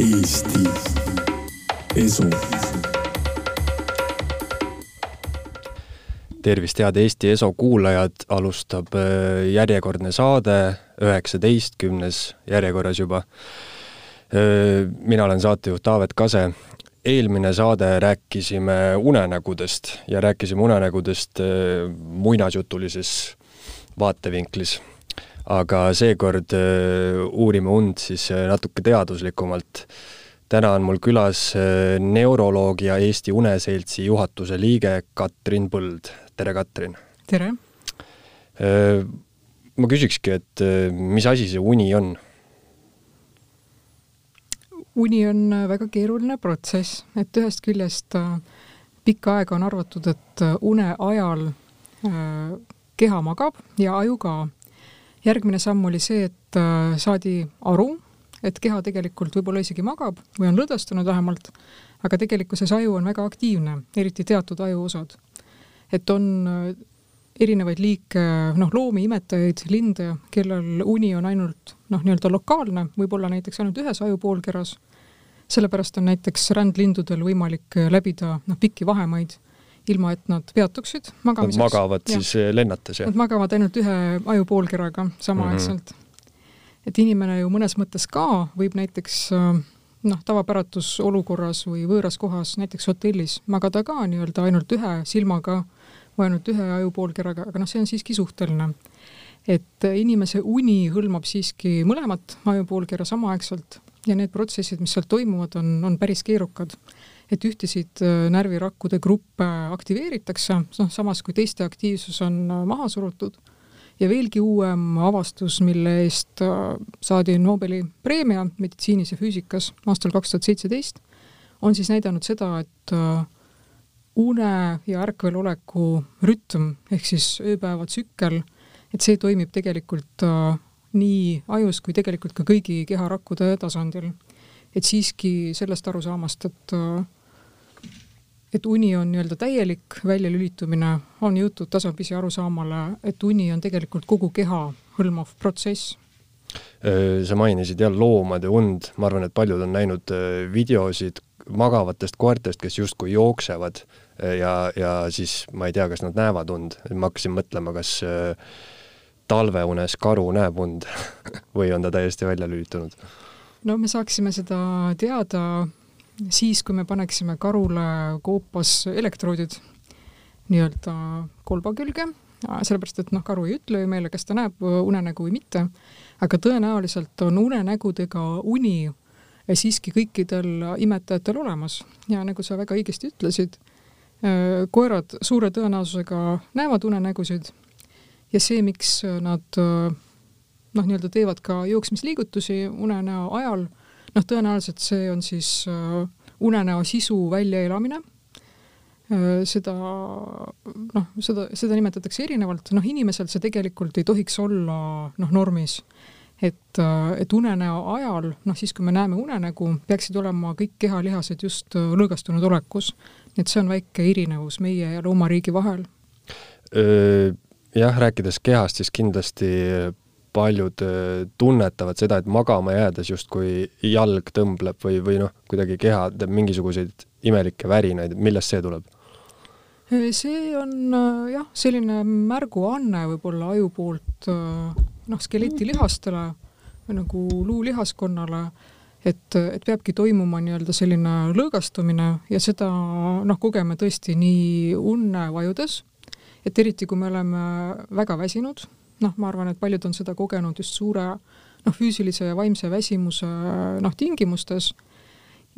Eesti Esu. tervist, head Eesti Eso kuulajad, alustab äh, järjekordne saade, üheksateistkümnes järjekorras juba. Äh, mina olen saatejuht Taavet Kase. eelmine saade rääkisime unenägudest ja rääkisime unenägudest äh, muinasjutulises vaatevinklis aga seekord uurime und siis natuke teaduslikumalt täna on mul külas äh, neuroloog ja Eesti Uneseltsi juhatuse liige Katrin Põld. tere, Katrin! tere! Äh, ma küsikski, et äh, mis asi see uni on? uni on väga keeruline protsess, et ühest küljest pikka aega on arvatud, et une ajal keha magab ja aju ka. Järgmine samm oli see, et saadi aru, et keha tegelikult võib-olla isegi magab või on lõdvestunud vähemalt, aga tegelikkuses aju on väga aktiivne, eriti teatud ajuosad. et on äh, erinevaid liike, noh, loomi, imetajaid, linde, kellel uni on ainult noh, nii-öelda lokaalne, võib-olla näiteks ainult ühes ajupoolkeras, sellepärast on näiteks rändlindudel võimalik äh, läbida noh, pikki vahemaid, ilma et nad peatuksid magamiseks. Nad magavad ja. siis äh, lennates, jah? Nad magavad ainult ühe ajupoolkeraga samaaegselt mm. -hmm et inimene ju mõnes mõttes ka võib näiteks äh, noh, tavapäratus olukorras või võõras kohas, näiteks hotellis, magada ka nii-öelda ainult ühe silmaga või ainult ühe ajupoolkeraga, aga noh, see on siiski suhteline. et inimese uni hõlmab siiski mõlemat ajupoolkera samaaegselt ja need protsessid, mis seal toimuvad, on, on päris keerukad. Et ühtesid äh, närvirakkude gruppe aktiveeritakse, noh, samas kui teiste aktiivsus on äh, maha surutud ja veelgi uuem avastus, mille eest äh, saadi Nobeli preemia meditsiinis ja füüsikas aastal kaks tuhat seitseteist, on siis näidanud seda, et äh, une ja ärkveloleku rütm ehk siis ööpäeva tsükkel, et see toimib tegelikult äh, nii ajus kui tegelikult ka kõigi keharakkude tasandil. et siiski sellest arusaamast, et et uni on nii-öelda täielik väljalülitumine, on jõutud tasapisi arusaamale, et uni on tegelikult kogu keha hõlmav protsess. sa mainisid jah loomade und, ma arvan, et paljud on näinud videosid magavatest koertest, kes justkui jooksevad ja, ja siis ma ei tea, kas nad näevad und, ma hakkasin mõtlema, kas talveunes karu näeb und või on ta täiesti välja lülitunud? no me saaksime seda teada siis, kui me paneksime karule koopas elektroodid nii-öelda kolba külge, sellepärast et noh, karu ei ütle ju meile, kas ta näeb unenägu või mitte, aga tõenäoliselt on unenägudega uni siiski kõikidel imetajatel olemas. Ja nagu sa väga õigesti ütlesid, koerad suure tõenäosusega näevad unenägusid ja see, miks nad noh, nii-öelda teevad ka jooksmisliigutusi unenäo ajal noh, tõenäoliselt see on siis äh, unenäo sisu väljaelamine äh,, seda noh, seda, seda nimetatakse erinevalt, noh inimesel see tegelikult ei tohiks olla noh, normis. et, äh, et unenäo ajal, noh siis, kui me näeme unenägu, peaksid olema kõik kehalihased just lõõgastunud olekus. et see on väike erinevus meie ja loomariigi vahel. Jah, rääkides kehast, siis kindlasti paljud äh, tunnetavad seda, et magama jäädes justkui jalg tõmbleb või, või noh, kuidagi keha teeb mingisuguseid imelikke värinaid, millest see tuleb? see on äh, jah, selline märguanne võib-olla aju poolt äh, noh, skeletilihastele või nagu luulihaskonnale, et, et peabki toimuma nii-öelda selline lõõgastumine ja seda noh, kogeme tõesti nii unne vajudes, et eriti, kui me oleme väga väsinud noh, ma arvan, et paljud on seda kogenud just suure noh, füüsilise ja vaimse väsimuse noh, tingimustes.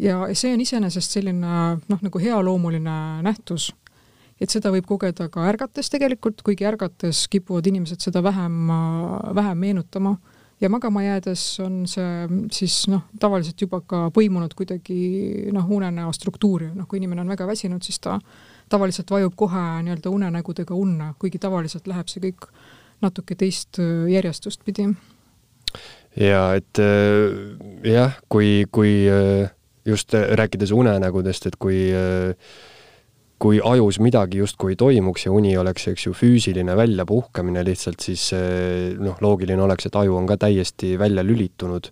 Ja see on iseenesest selline noh, nagu healoomuline nähtus. et seda võib kogeda ka ärgates tegelikult, kuigi ärgates kipuvad inimesed seda vähem, vähem meenutama. Ja magama jäädes on see siis noh, tavaliselt juba ka põimunud kuidagi noh, unenäo struktuuri, noh kui inimene on väga väsinud, siis ta tavaliselt vajub kohe nii-öelda unenägudega unne, kuigi tavaliselt läheb see kõik natuke teist äh, järjestust pidi. ja et äh, jah, kui, kui äh, just rääkides unenägudest, et kui kui ajus midagi justkui toimuks ja uni oleks, eks ju, füüsiline väljapuhkamine lihtsalt, siis noh, loogiline oleks, et aju on ka täiesti välja lülitunud.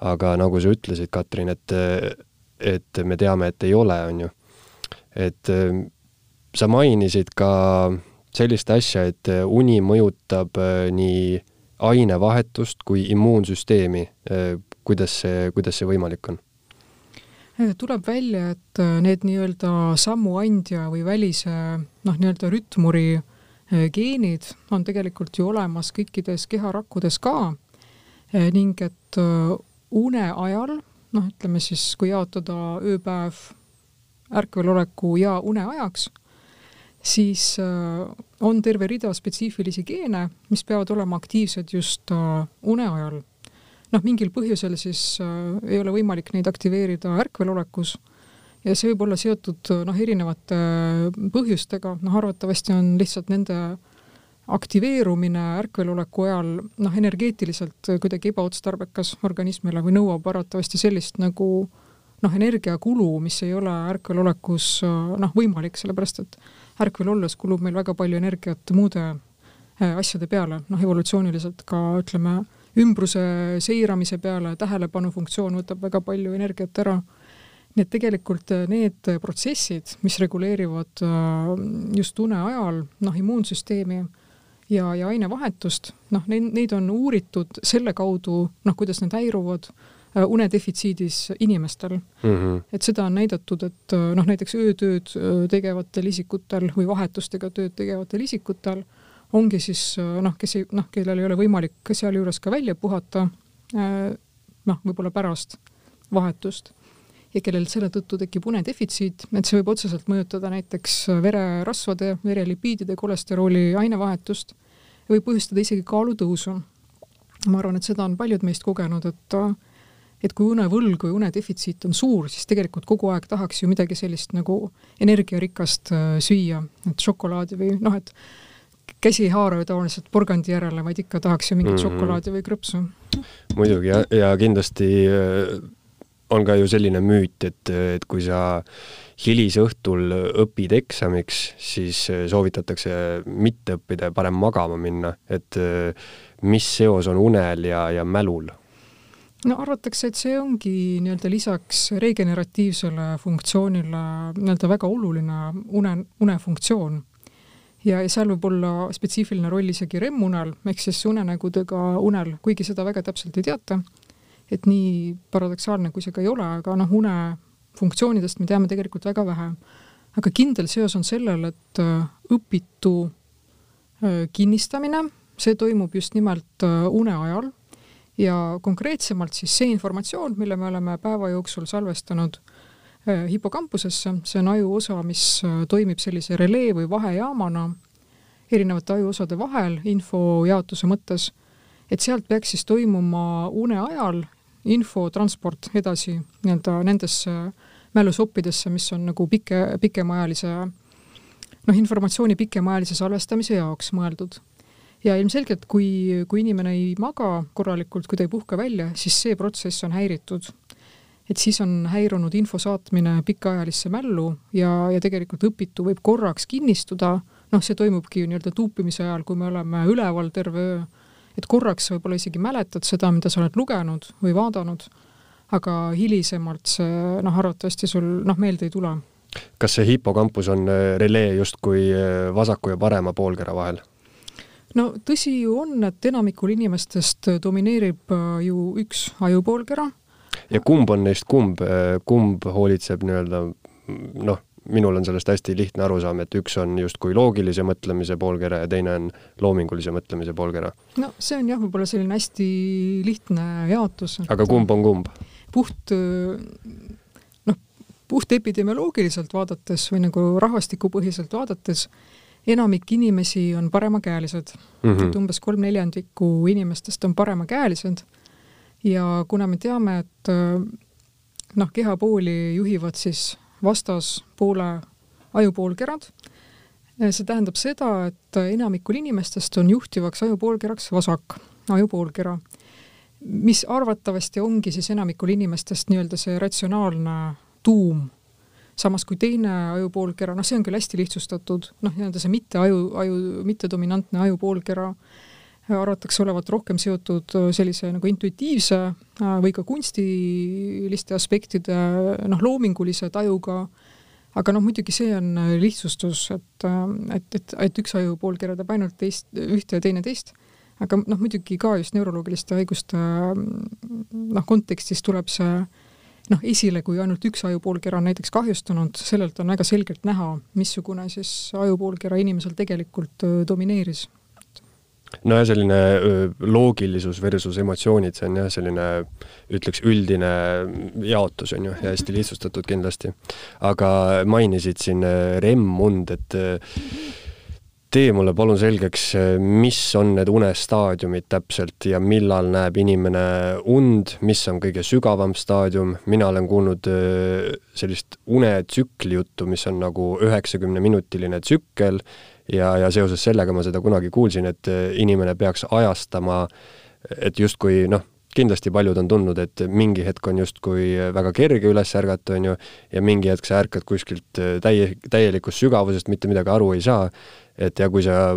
aga nagu sa ütlesid, Katrin, et, et me teame, et ei ole, on ju. et sa mainisid ka sellist asja, et uni mõjutab nii ainevahetust kui immuunsüsteemi. kuidas see, kuidas see võimalik on? tuleb välja, et need nii-öelda sammuandja või välise noh, nii-öelda rütmuri geenid on tegelikult ju olemas kõikides keharakkudes ka ning et une ajal, noh, ütleme siis, kui jaotada ööpäev ärkveloleku ja une ajaks, siis on terve rida spetsiifilisi geene, mis peavad olema aktiivsed just une ajal. noh, mingil põhjusel siis ei ole võimalik neid aktiveerida ärkvelolekus ja see võib olla seotud noh, erinevate põhjustega, noh arvatavasti on lihtsalt nende aktiveerumine ärkveloleku ajal noh, energeetiliselt kuidagi ebaotstarbekas organismile või nõuab arvatavasti sellist nagu noh, energiakulu, mis ei ole ärkvelolekus noh, võimalik, sellepärast et ärkvel olles kulub meil väga palju energiat muude äh, asjade peale, noh evolutsiooniliselt ka ütleme, ümbruse seiramise peale tähelepanu funktsioon võtab väga palju energiat ära. Nii et tegelikult äh, need protsessid, mis reguleerivad äh, just une ajal noh, immuunsüsteemi ja, ja ainevahetust, noh, neid, neid on uuritud selle kaudu, noh, kuidas need häiruvad unedefitsiidis inimestel mm. -hmm. et seda on näidatud, et noh, näiteks öötööd tegevatel isikutel või vahetustega tööd tegevatel isikutel ongi siis noh, kes ei, noh, kellel ei ole võimalik sealjuures ka välja puhata, noh, võib-olla pärast vahetust ja kellel selle tõttu tekib unedefitsiit, et see võib otseselt mõjutada näiteks vererasvade, verelipiidide, kolesterooli ainevahetust, võib põhjustada isegi kaalutõusu. ma arvan, et seda on paljud meist kogenud, et et kui unevõlg või unedefitsiit on suur, siis tegelikult kogu aeg tahaks ju midagi sellist nagu energiarikast äh, süüa, et šokolaadi või noh, et käsi ei haara ju tavaliselt porgandi järele, vaid ikka tahaks ju mingit mm -hmm. šokolaadi või krõpsu. muidugi ja, ja kindlasti äh, on ka ju selline müüt, et, et kui sa hilisõhtul õpid eksamiks, siis soovitatakse mitte õppida ja parem magama minna, et mis seos on unel ja, ja mälul? No arvatakse, et see ongi nii-öelda lisaks regeneratiivsele funktsioonile nii-öelda väga oluline une, unefunktsioon. ja, ja seal võib olla spetsiifiline roll isegi REM-unel ehk siis unenägudega unel, kuigi seda väga täpselt ei teata et nii paradoksaalne, kui see ka ei ole, aga noh, une funktsioonidest me teame tegelikult väga vähe. aga kindel seos on sellel, et äh, õpitu äh, kinnistamine, see toimub just nimelt äh, une ajal ja konkreetsemalt siis see informatsioon, mille me oleme päeva jooksul salvestanud hipokampusesse, see on ajuosa, mis toimib sellise relee või vahejaamana erinevate ajuosade vahel info jaotuse mõttes, et sealt peaks siis toimuma une ajal infotransport edasi nii-öelda nendesse mälusoppidesse, mis on nagu pike, pikemaajalise noh, informatsiooni pikemaajalise salvestamise jaoks mõeldud. Ja ilmselgelt, kui, kui inimene ei maga korralikult, kui ta ei puhka välja, siis see protsess on häiritud. et siis on häirunud info saatmine pikaajalisse mällu ja, ja tegelikult õpitu võib korraks kinnistuda, noh, see toimubki nii-öelda tuupimise ajal, kui me oleme üleval terve öö et korraks võib-olla isegi mäletad seda, mida sa oled lugenud või vaadanud, aga hilisemalt see noh, arvatavasti sul noh, meelde ei tule. kas see hipokampus on äh, relee justkui äh, vasaku ja parema poolkera vahel? No tõsi ju on, et enamikul inimestest domineerib äh, ju üks ajupoolkera. ja kumb on neist kumb, kumb hoolitseb nii-öelda noh, minul on sellest hästi lihtne arusaam, et üks on justkui loogilise mõtlemise poolkera ja teine on loomingulise mõtlemise poolkera. no see on jah, võib-olla selline hästi lihtne jaotus. aga kumb on kumb? puht noh, puht epidemioloogiliselt vaadates või nagu rahvastikupõhiselt vaadates, enamik inimesi on paremakäelised mm. -hmm. et umbes kolm neljandikku inimestest on paremakäelised ja kuna me teame, et noh, kehapooli juhivad siis vastaspoole ajupoolkerad. see tähendab seda, et enamikul inimestest on juhtivaks ajupoolkeraks vasak ajupoolkera, mis arvatavasti ongi siis enamikul inimestest nii-öelda see ratsionaalne tuum. Samas kui teine ajupoolkera, noh, see on küll hästi lihtsustatud, noh, nii-öelda see mitte aju, aju, mittedominantne ajupoolkera arvatakse olevat rohkem seotud sellise nagu intuitiivse või ka kunstiliste aspektide noh, loomingulise tajuga, aga noh, muidugi see on lihtsustus, et, et, et, et üks ajupoolkera teeb ainult teist, ühte ja teine teist, aga noh, muidugi ka just neuroloogiliste haiguste noh, kontekstis tuleb see noh, esile, kui ainult üks ajupoolkera on näiteks kahjustunud, sellelt on väga selgelt näha, missugune siis ajupoolkera inimesel tegelikult domineeris nojah, selline loogilisus versus emotsioonid, see on jah, selline ütleks üldine jaotus, on ju, ja hästi lihtsustatud kindlasti. aga mainisid siin REM-und, et tee mulle palun selgeks, mis on need unestaadiumid täpselt ja millal näeb inimene und, mis on kõige sügavam staadium, mina olen kuulnud sellist unetsükli juttu, mis on nagu üheksakümneminutiline tsükkel ja, ja seoses sellega ma seda kunagi kuulsin, et äh, inimene peaks ajastama, et justkui noh, kindlasti paljud on tundnud, et mingi hetk on justkui väga kerge üles ärgata, on ju, ja mingi hetk sa ärkad kuskilt äh, täie, täielikust sügavusest, mitte midagi aru ei saa, et ja kui sa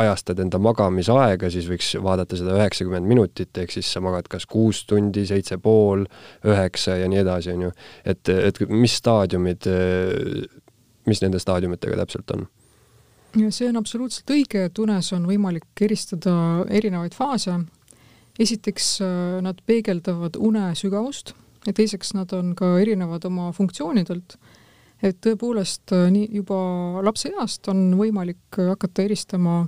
ajastad enda magamisaega, siis võiks vaadata seda üheksakümmend minutit, ehk siis sa magad kas kuus tundi, seitse pool, üheksa ja nii edasi, on ju. et, et mis staadiumid, mis nende staadiumitega täpselt on? see on absoluutselt õige, et unes on võimalik eristada erinevaid faase. esiteks nad peegeldavad une sügavust ja teiseks nad on ka erinevad oma funktsioonidelt. Et tõepoolest äh, nii juba lapseeast on võimalik hakata eristama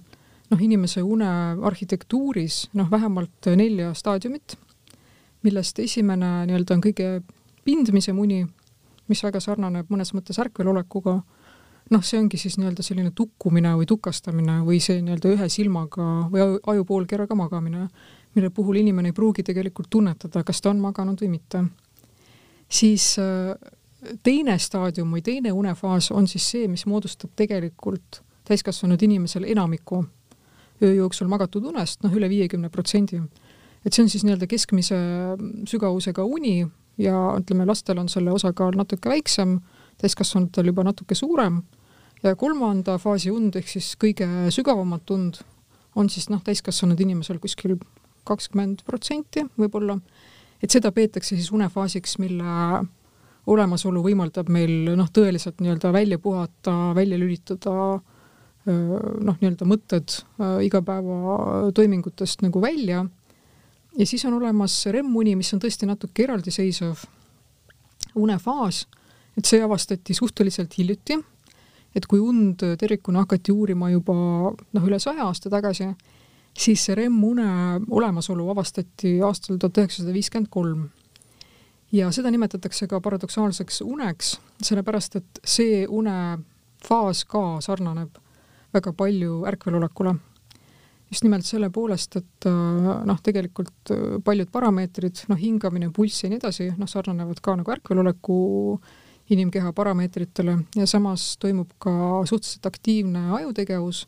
noh, inimese une arhitektuuris noh, vähemalt nelja staadiumit, millest esimene nii-öelda on kõige pindmisem uni, mis väga sarnaneb mõnes mõttes ärkvelolekuga noh, see ongi siis nii-öelda selline tukkumine või tukastamine või see nii-öelda ühe silmaga või ajupoolkeraga magamine, mille puhul inimene ei pruugi tegelikult tunnetada, kas ta on maganud või mitte. siis äh, teine staadium või teine unefaas on siis see, mis moodustab tegelikult täiskasvanud inimesel enamiku öö jooksul magatud unest, noh üle viiekümne protsendi. et see on siis nii-öelda keskmise sügavusega uni ja ütleme, lastel on selle osakaal natuke väiksem täiskasvanutel juba natuke suurem ja kolmanda faasi und ehk siis kõige sügavamat und on siis noh, täiskasvanud inimesel kuskil kakskümmend protsenti võib-olla, et seda peetakse siis unefaasiks, mille olemasolu võimaldab meil noh, tõeliselt nii-öelda välja puhata, välja lülitada noh, nii-öelda mõtted igapäevatoimingutest nagu välja. ja siis on olemas REM-uni, mis on tõesti natuke eraldiseisev unefaas et see avastati suhteliselt hiljuti, et kui und tervikuna hakati uurima juba noh, üle saja aasta tagasi, siis see REM-une olemasolu avastati aastal tuhat üheksasada viiskümmend kolm. Ja seda nimetatakse ka paradoksaalseks uneks, sellepärast et see unefaas ka sarnaneb väga palju ärkvelolekule. just nimelt selle poolest, et noh, tegelikult paljud parameetrid, noh, hingamine, pulss ja nii edasi, noh, sarnanevad ka nagu ärkveloleku äh, inimkeha parameetritele ja samas toimub ka suhteliselt aktiivne ajutegevus,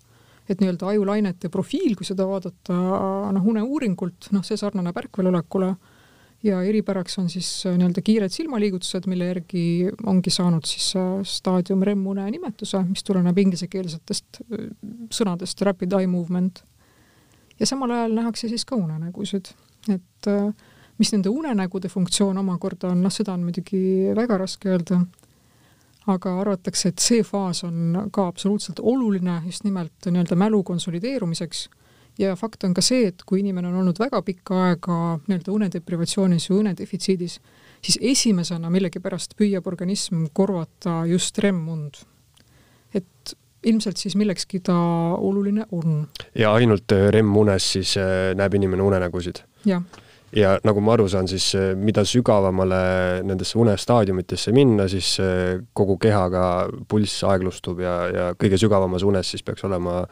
et nii-öelda ajulainete profiil, kui seda vaadata noh, uneuuringult, noh, see sarnaneb ärkvelolekule ja eripäraks on siis nii-öelda kiired silmaliigutused, mille järgi ongi saanud siis staadium REM-une nimetuse, mis tuleneb inglisekeelsetest sõnadest rapid eye movement. ja samal ajal nähakse siis ka unenägusid, et äh, mis nende unenägude funktsioon omakorda on, noh, seda on muidugi väga raske öelda, aga arvatakse, et see faas on ka absoluutselt oluline just nimelt nii-öelda mälu konsolideerumiseks ja fakt on ka see, et kui inimene on olnud väga pikka aega nii-öelda unedeprivatsioonis või unedefitsiidis, siis esimesena millegipärast püüab organism korvata just REM-und. et ilmselt siis millekski ta oluline on. ja ainult REM-unes siis äh, näeb inimene unenägusid? jah ja nagu ma aru saan, siis eh, mida sügavamale nendesse unestaadiumitesse minna, siis kogu kehaga pulss aeglustub ja, ja kõige sügavamas unes siis peaks olema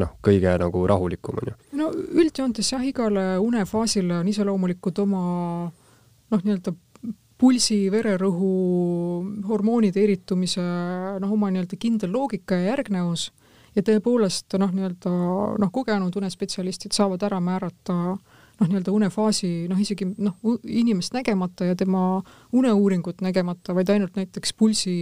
noh, kõige nagu rahulikum, on ju. no üldjoontes jah, igale unefaasile on iseloomulikud oma noh, nii-öelda pulsi, vererõhu, hormoonide eritumise noh, oma nii-öelda kindel loogika ja järgnevus ja tõepoolest noh, nii-öelda noh, kogenud unespetsialistid saavad ära määrata noh, nii-öelda unefaasi noh, isegi noh, inimest nägemata ja tema uneuuringut nägemata, vaid ainult näiteks pulsi,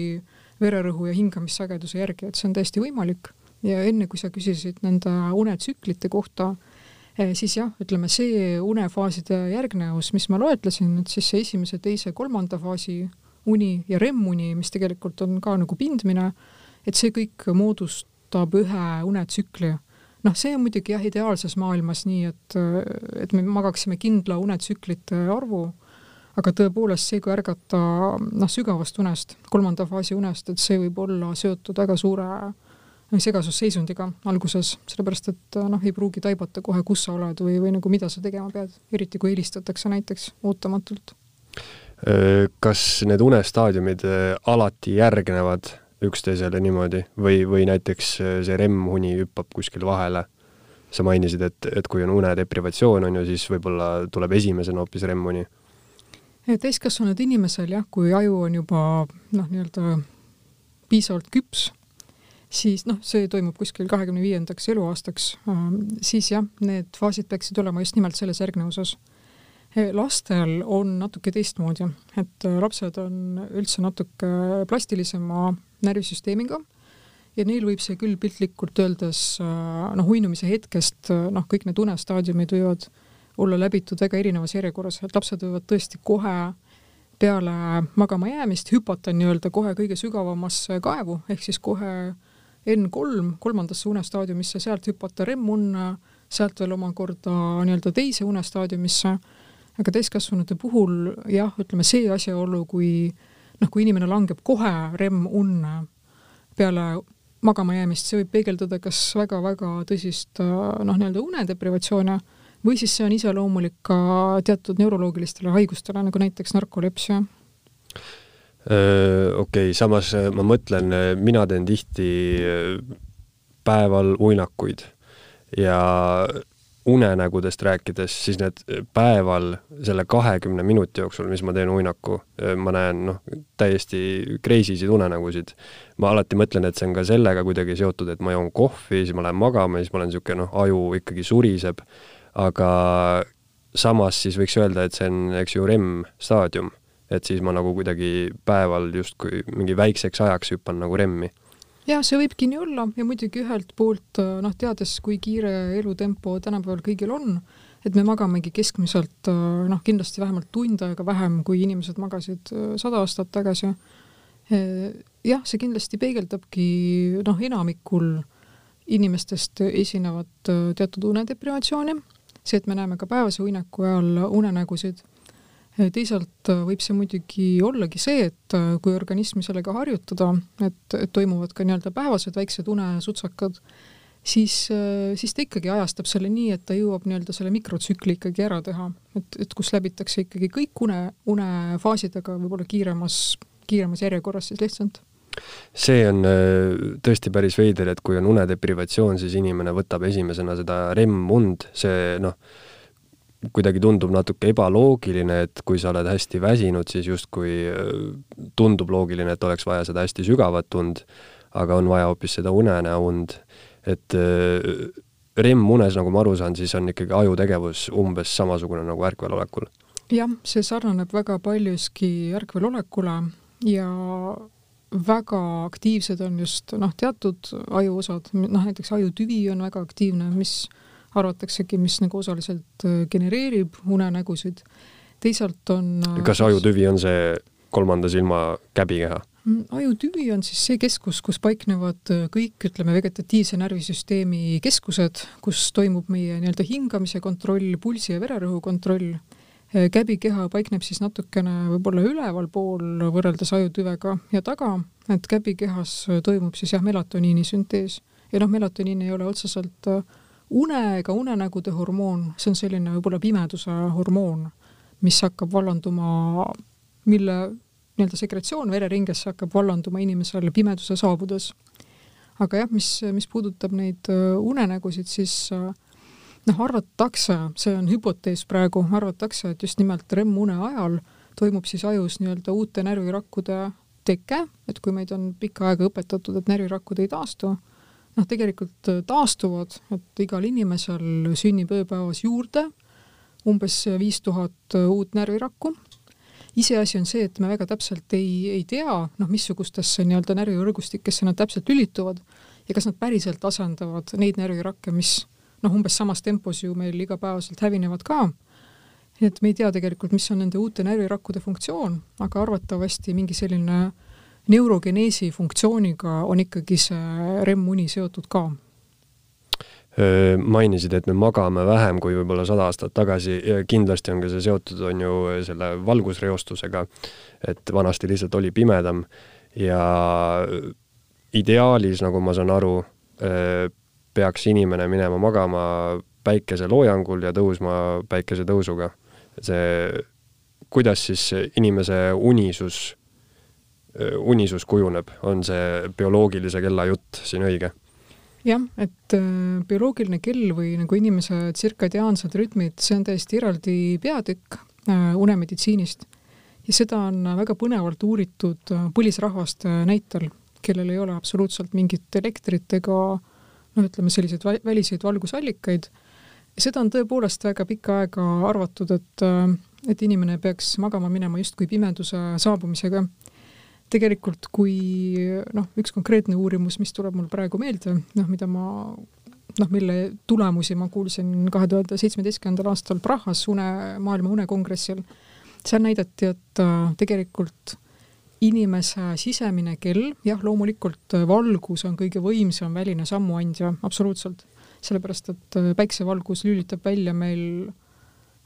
vererõhu ja hingamissageduse järgi, et see on täiesti võimalik. Ja enne, kui sa küsisid nende unetsüklite kohta, siis jah, ütleme see unefaaside järgnevus, mis ma loetlesin, et siis see esimese, teise, kolmanda faasi uni ja REM-uni, mis tegelikult on ka nagu pindmine, et see kõik moodustab ühe unetsükli. noh, see on muidugi jah, ideaalses maailmas nii, et, et me magaksime kindla unetsüklite arvu, aga tõepoolest see, kui ärgata noh, sügavast unest, kolmanda faasi unest, et see võib olla seotud väga suure segasusseisundiga alguses, sellepärast et noh, ei pruugi taibata kohe, kus sa oled või, või nagu mida sa tegema pead, eriti kui helistatakse näiteks ootamatult. Kas need unestaadiumid alati järgnevad üksteisele niimoodi või, või näiteks see REM-uni hüppab kuskil vahele? sa mainisid, et, et kui on unedeprivatsioon, on ju, siis võib-olla tuleb esimesena hoopis REM-uni. täiskasvanud inimesel jah, kui aju on juba noh, nii-öelda piisavalt küps siis noh, see toimub kuskil kahekümne viiendaks eluaastaks, ähm, siis jah, need faasid peaksid olema just nimelt selles järgnevuses. lastel on natuke teistmoodi, et äh, lapsed on üldse natuke plastilisema närvisüsteemiga ja neil võib see küll piltlikult öeldes äh, noh, uinumise hetkest äh, noh, kõik need unestaadiumid võivad olla läbitud väga erinevas järjekorras, et lapsed võivad tõesti kohe peale magama jäämist hüpata nii-öelda kohe kõige sügavamasse kaevu, ehk siis kohe äh, N3 kolmandasse unestaadiumisse, sealt hüpata REM-unne, sealt veel omakorda nii-öelda teise unestaadiumisse, aga täiskasvanute puhul jah, ütleme see asjaolu, kui noh, kui inimene langeb kohe REM-unne peale magama jäämist, see võib peegeldada kas väga-väga tõsist noh, nii-öelda unedeprivatsiooni või siis see on iseloomulik ka teatud neuroloogilistele haigustele, nagu näiteks narkolepsia okei okay,, samas ma mõtlen, mina teen tihti päeval uinakuid. Ja unenägudest rääkides, siis need päeval selle kahekümne minuti jooksul, mis ma teen uinaku, ma näen noh, täiesti crazy sid unenägusid. ma alati mõtlen, et see on ka sellega kuidagi seotud, et ma joon kohvi, siis ma lähen magama siis ma olen niisugune noh, aju ikkagi suriseb, aga samas siis võiks öelda, et see on, eks ju, REM staadium et siis ma nagu kuidagi päeval justkui mingi väikseks ajaks hüppan nagu remmi. jah, see võibki nii olla ja muidugi ühelt poolt noh, teades, kui kiire elutempo tänapäeval kõigil on, et me magamegi keskmiselt noh, kindlasti vähemalt tund aega vähem, kui inimesed magasid sada aastat tagasi. jah, see kindlasti peegeldabki noh, enamikul inimestest esinevad teatud unedeprivatsiooni, see, et me näeme ka päevase uineku ajal unenägusid teisalt äh, võib see muidugi ollagi see, et äh, kui organismi sellega harjutada, et, et toimuvad ka nii-öelda päevased väiksed unesutsakad, siis, äh, siis ta ikkagi ajastab selle nii, et ta jõuab nii-öelda selle mikrotsükli ikkagi ära teha, et, et kus läbitakse ikkagi kõik une, unefaasid, aga võib-olla kiiremas, kiiremas järjekorras siis lihtsalt. See on tõesti päris veider, et kui on unedeprivatsioon, siis inimene võtab esimesena seda REM-und, see noh, kuidagi tundub natuke ebaloogiline, et kui sa oled hästi väsinud, siis justkui äh, tundub loogiline, et oleks vaja seda hästi sügavat und, aga on vaja hoopis seda unenäound. et äh, REM-unes, nagu ma aru saan, siis on ikkagi ajutegevus umbes samasugune nagu ärkvel olekul? jah, see sarnaneb väga paljuski ärkvel olekule ja väga aktiivsed on just noh, teatud ajuosad, noh näiteks ajutüvi on väga aktiivne, mis arvataksegi, mis nagu osaliselt äh, genereerib unenägusid. teisalt on äh, kas ajutüvi on see kolmanda silma käbikeha? Mm, ajutüvi on siis see keskus, kus paiknevad äh, kõik, ütleme, vegetatiivse närvisüsteemi keskused, kus toimub meie nii-öelda hingamise kontroll, pulsi ja vererõhu kontroll. käbikeha paikneb siis natukene võib-olla ülevalpool võrreldes ajutüvega ja taga, et käbikehas toimub siis jah, melatoniini süntees ja noh, melatoniin ei ole otseselt une ega unenägude hormoon, see on selline võib-olla pimeduse hormoon, mis hakkab vallanduma, mille nii-öelda sekretsioon vereringesse hakkab vallanduma inimesel pimeduse saabudes. aga jah, mis, mis puudutab neid äh, unenägusid, siis äh, noh, arvatakse, see on hüpotees praegu, arvatakse, et just nimelt REM-une ajal toimub siis ajus nii-öelda uute närvirakkude teke, et kui meid on pikka aega õpetatud, et närvirakud ei taastu, noh, tegelikult äh, taastuvad, et igal inimesel sünnib ööpäevas juurde umbes viis tuhat äh, uut närvirakku. iseasi on see, et me väga täpselt ei, ei tea, noh, missugustesse nii-öelda närvivõrgustikesse nad täpselt lülituvad ja kas nad päriselt asendavad neid närvirakke, mis noh, umbes samas tempos ju meil igapäevaselt hävinevad ka. et me ei tea tegelikult, mis on nende uute närvirakkude funktsioon, aga arvatavasti mingi selline neurogeneesi funktsiooniga on ikkagi see REM-uni seotud ka? Mainisid, et me magame vähem kui võib-olla sada aastat tagasi. Kindlasti on ka see seotud, on ju, selle valgusreostusega, et vanasti lihtsalt oli pimedam. Ja ideaalis, nagu ma saan aru, peaks inimene minema magama päikeseloojangul ja tõusma päikesetõusuga. see, kuidas siis inimese unisus, unisus kujuneb, on see bioloogilise kella jutt siin õige? jah, et äh, bioloogiline kell või nagu inimese tsirkadiaansed rütmid, see on täiesti eraldi peatükk äh, unemeditsiinist ja seda on väga põnevalt uuritud äh, põlisrahvaste näitel, kellel ei ole absoluutselt mingit elektrit ega noh, ütleme selliseid väliseid valgusallikaid. seda on tõepoolest väga pikka aega arvatud, et, et inimene peaks magama minema justkui pimeduse saabumisega tegelikult kui noh, üks konkreetne uurimus, mis tuleb mul praegu meelde, noh, mida ma noh, mille tulemusi ma kuulsin kahe tuhande seitsmeteistkümnendal aastal Prahas une, maailma unekongressil, seal näidati, et äh, tegelikult inimese sisemine kell, jah, loomulikult äh, valgus on kõige võimsam väline sammuandja, absoluutselt, sellepärast et äh, päiksevalgus lülitab välja meil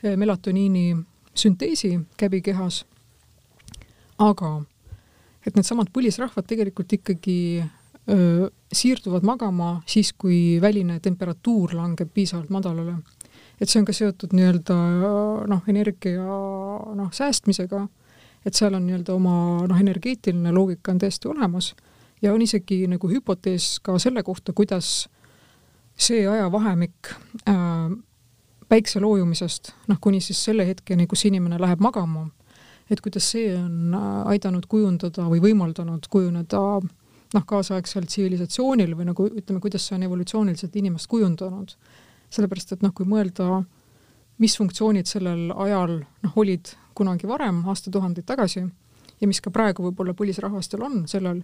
melatoniini sünteesi käbikehas, aga et needsamad põlisrahvad tegelikult ikkagi öö, siirduvad magama siis, kui väline temperatuur langeb piisavalt madalale. et see on ka seotud nii-öelda noh, energia noh, säästmisega, et seal on nii-öelda oma noh, energeetiline loogika on täiesti olemas ja on isegi nagu hüpotees ka selle kohta, kuidas see ajavahemik äh, päikse loojumisest noh, kuni siis selle hetkeni, kus inimene läheb magama et kuidas see on äh, aidanud kujundada või võimaldanud kujuneda noh, kaasaegsel tsivilisatsioonil või nagu ütleme, kuidas see on evolutsiooniliselt inimest kujundanud. sellepärast, et noh, kui mõelda, mis funktsioonid sellel ajal noh, olid kunagi varem, aastatuhandeid tagasi, ja mis ka praegu võib-olla põlisrahvastel on sellel,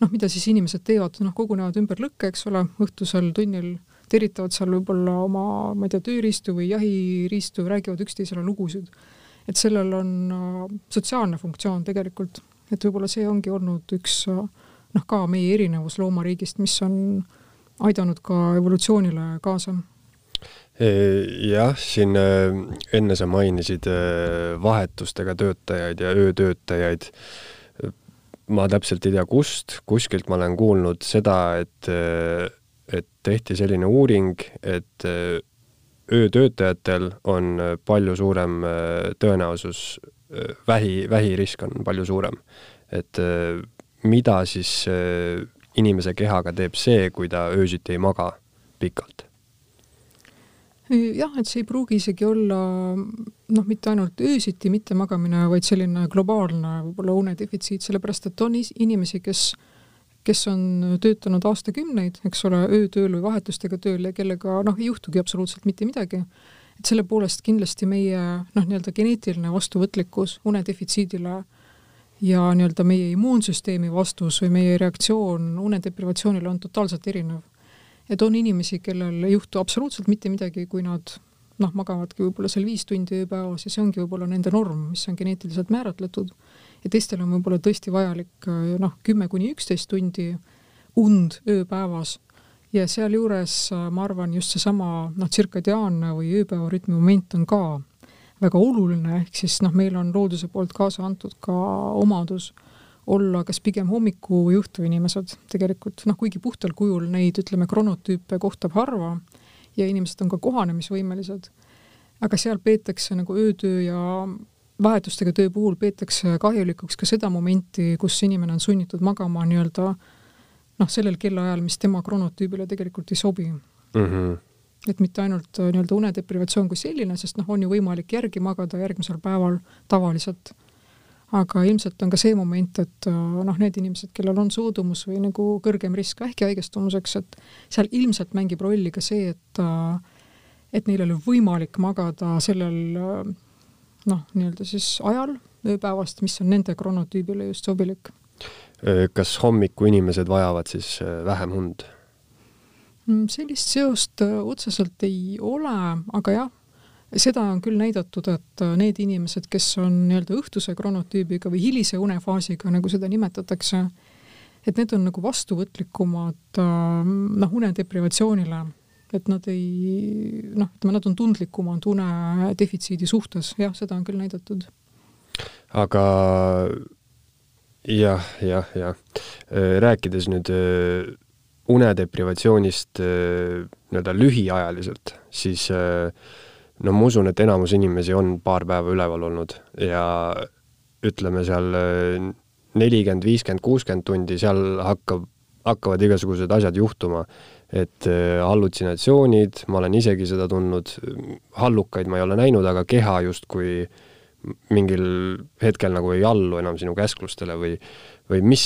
noh, mida siis inimesed teevad, noh, kogunevad ümber lõkke, eks ole, õhtusel tunnil teritavad seal võib-olla oma, ma ei tea, tööriistu või jahiriistu, räägivad üksteisele lugusid et sellel on äh, sotsiaalne funktsioon tegelikult, et võib-olla see ongi olnud üks äh, noh, ka meie erinevus loomariigist, mis on aidanud ka evolutsioonile kaasa e, jah, siin äh, enne sa mainisid vahetustega töötajaid ja öötöötajaid. ma täpselt ei tea, kust, kuskilt ma olen kuulnud seda, et, et tehti selline uuring, et öötöötajatel on äh, palju suurem äh, tõenäosus, äh, vähi, vähirisk on palju suurem. et mida siis inimese kehaga teeb see, kui ta öösiti ei maga pikalt? jah, et see ei pruugi isegi olla noh, mitte ainult öösiti mittemagamine, vaid selline globaalne võib-olla unedefitsiit, sellepärast et on inimesi, kes äh, kes on töötanud aastakümneid, eks ole, öötööl või vahetustega tööl ja kellega noh, ei juhtugi absoluutselt mitte midagi. et selle poolest kindlasti meie noh, nii-öelda geneetiline vastuvõtlikkus unedefitsiidile ja nii-öelda meie immuunsüsteemi vastus või meie reaktsioon unedeprivatsioonile on totaalselt erinev. et on inimesi, kellel ei juhtu absoluutselt mitte midagi, kui nad noh, magavadki võib-olla seal viis tundi ööpäevas ja see ongi võib-olla nende norm, mis on geneetiliselt määratletud ja teistel on võib-olla tõesti vajalik äh, noh, kümme kuni üksteist tundi und ööpäevas. Ja sealjuures äh, ma arvan, just seesama noh, tsirkadiaanne või ööpäevarütmi moment on ka väga oluline, ehk siis noh, meil on looduse poolt kaasa antud ka omadus olla kas pigem hommikujuhtu inimesed. Tegelikult, noh kuigi puhtal kujul neid, ütleme, kronotüüpe kohtab harva ja inimesed on ka kohanemisvõimelised, aga seal peetakse nagu öötöö ja vahetustega töö puhul peetakse kahjulikuks ka seda momenti, kus inimene on sunnitud magama nii-öelda noh, sellel kellaajal, mis tema kronotüübile tegelikult ei sobi mm. -hmm. et mitte ainult äh, nii-öelda unedeprivatsioon kui selline, sest noh, on ju võimalik järgi magada järgmisel päeval tavaliselt, aga ilmselt on ka see moment, et äh, noh, need inimesed, kellel on soodumus või nagu kõrgem risk vähki haigestumuseks, et seal ilmselt mängib rolli ka see, et äh, et neil oli võimalik magada sellel noh, nii-öelda siis ajal ööpäevast, mis on nende kronotüübile just sobilik. kas hommiku inimesed vajavad siis vähem und? Mm, sellist seost otseselt ei ole, aga jah, seda on küll näidatud, et need inimesed, kes on nii-öelda õhtuse kronotüübiga või hilise unefaasiga, nagu seda nimetatakse, et need on nagu vastuvõtlikumad noh, unedeprivatsioonile, et nad ei noh, ütleme, nad on tundlikumad unedefitsiidi suhtes, jah, seda on küll näidatud. aga jah, jah, jah. rääkides nüüd unedeprivatsioonist äh, nii-öelda lühiajaliselt, siis äh, no ma usun, et enamus inimesi on paar päeva üleval olnud ja ütleme seal äh, nelikümmend, viiskümmend, kuuskümmend tundi, seal hakkab, hakkavad igasugused asjad juhtuma. Et hallutsinatsioonid, ma olen isegi seda tundnud, hallukaid ma ei ole näinud, aga keha justkui mingil hetkel nagu ei allu enam sinu käsklustele või või mis,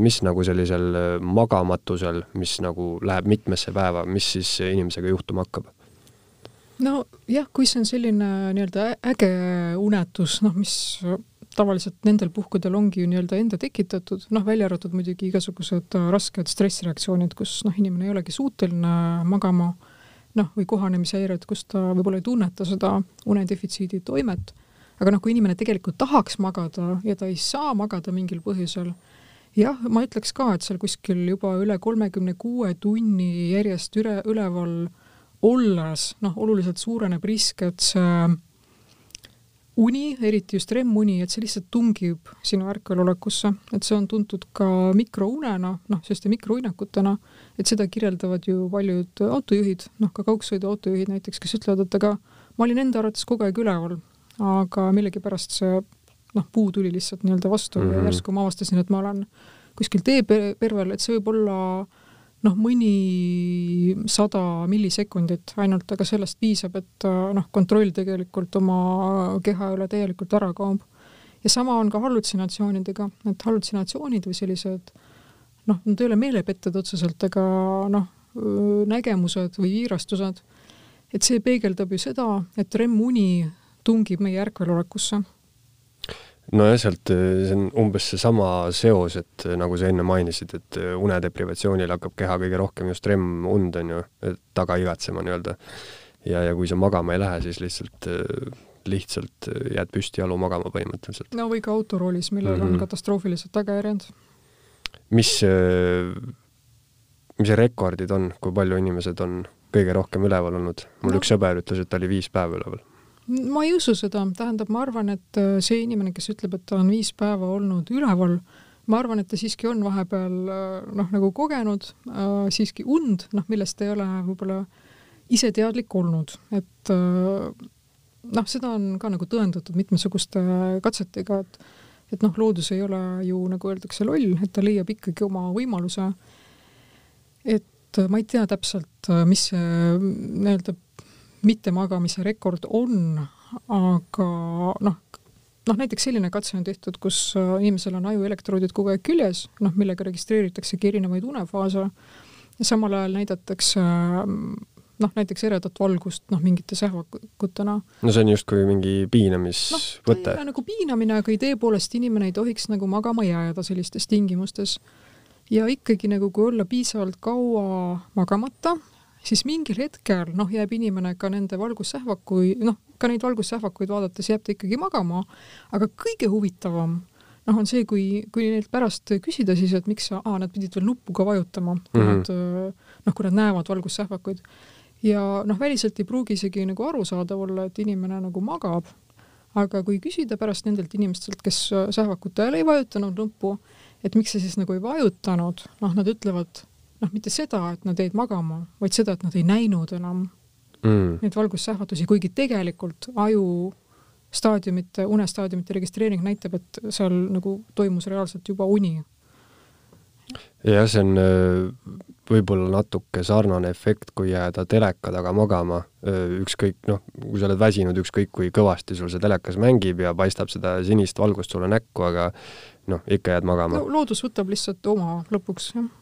mis nagu sellisel magamatusel, mis nagu läheb mitmesse päeva, mis siis inimesega juhtuma hakkab? nojah, kui see on selline nii-öelda äge unetus, noh, mis tavaliselt nendel puhkudel ongi ju nii-öelda enda tekitatud, noh, välja arvatud muidugi igasugused rasked stressireaktsioonid, kus noh, inimene ei olegi suuteline magama, noh, või kohanемishäired, kus ta võib-olla ei tunneta seda unedefitsiidi toimet. Aga noh, kui inimene tegelikult tahaks magada ja ta ei saa magada mingil põhjusel, jah, ma ütleks ka, et seal kuskil juba üle kolmekümne kuue tunni järjest üle, üleval olles, noh, oluliselt suureneb risk, et see uni, eriti just REM-uni, et see lihtsalt tungib sinu ärkvelolekusse, et see on tuntud ka mikrounena, noh, selliste mikrouinakutena, et seda kirjeldavad ju paljud autojuhid, noh, ka kaugsõiduautojuhid näiteks, kes ütlevad, et aga ma olin enda arvates kogu aeg üleval, aga millegipärast see noh, puu tuli lihtsalt nii-öelda vastu mm -hmm. ja mhm. järsku ma avastasin, et ma olen kuskil teepervel, et see võib olla noh, mõni sada millisekundit ainult, aga sellest piisab, et noh, kontroll tegelikult oma keha üle täielikult ära kaob. ja sama on ka hallutsinatsioonidega, et hallutsinatsioonid või sellised noh, nad ei ole meelepetted otseselt, aga noh, nägemused või viirastused, et see peegeldab ju seda, et REM-uni tungib meie ärkvelolekusse? Nojah, sealt see on umbes seesama seos, et nagu sa enne mainisid, et unedeprivatsioonil hakkab keha kõige rohkem just REM-und, on ju, taga igatsema nii-öelda. ja, ja kui sa magama ei lähe, siis lihtsalt lihtsalt jääd püsti jalu magama põhimõtteliselt. no või ka autoroolis, millel mm -hmm. on mhm. katastroofilised tagajärjed. mis, mis rekordid on, kui palju inimesed on kõige rohkem üleval olnud? mul no. üks sõber ütles, et ta oli viis päeva üleval ma ei usu seda, tähendab, ma arvan, et äh, see inimene, kes ütleb, et ta on viis päeva olnud üleval, ma arvan, et ta siiski on vahepeal äh, noh, nagu kogenud äh, siiski und, noh, millest ei ole võib-olla ise teadlik olnud, et äh, noh, seda on ka nagu tõendatud mitmesuguste katsetega, et et noh, loodus ei ole ju nagu öeldakse loll, et ta leiab ikkagi oma võimaluse. et ma ei tea täpselt, mis see nii-öelda mittemagamise rekord on, aga noh, noh näiteks selline katse on tehtud, kus äh, inimesel on ajuelektroodid kogu aeg küljes, noh millega registreeritaksegi erinevaid unefaase ja samal ajal näidatakse noh, näiteks eredat valgust noh, mingite sähvakutena. no see on justkui mingi piinamisvõte no,. nagu piinamine, aga idee poolest inimene ei tohiks nagu magama jääda sellistes tingimustes. ja ikkagi nagu, kui olla piisavalt kaua magamata, siis mingil hetkel noh, jääb inimene ka nende valgussähvakuid, noh, ka neid valgussähvakuid vaadates jääb ta ikkagi magama, aga kõige huvitavam noh, on see, kui, kui neilt pärast küsida siis, et miks sa, aa, nad pidid veel nuppu ka vajutama, kui mm -hmm. nad noh, kui nad näevad valgussähvakuid. ja noh, väliselt ei pruugi isegi nagu arusaadav olla, et inimene nagu magab, aga kui küsida pärast nendelt inimestelt, kes sähvakute ajal ei vajutanud nuppu, et miks sa siis nagu ei vajutanud, noh, nad ütlevad noh, mitte seda, et nad jäid magama, vaid seda, et nad ei näinud enam mm. neid valgussähvatusi, kuigi tegelikult aju staadiumite, unestaadiumite registreering näitab, et seal nagu toimus reaalselt juba uni. jah, see on äh, võib-olla natuke sarnane efekt, kui jääda teleka taga magama, äh, ükskõik noh, kui sa oled väsinud, ükskõik kui kõvasti sul see telekas mängib ja paistab seda sinist valgust sulle näkku, aga noh, ikka jääd magama no,. loodus võtab lihtsalt oma lõpuks, jah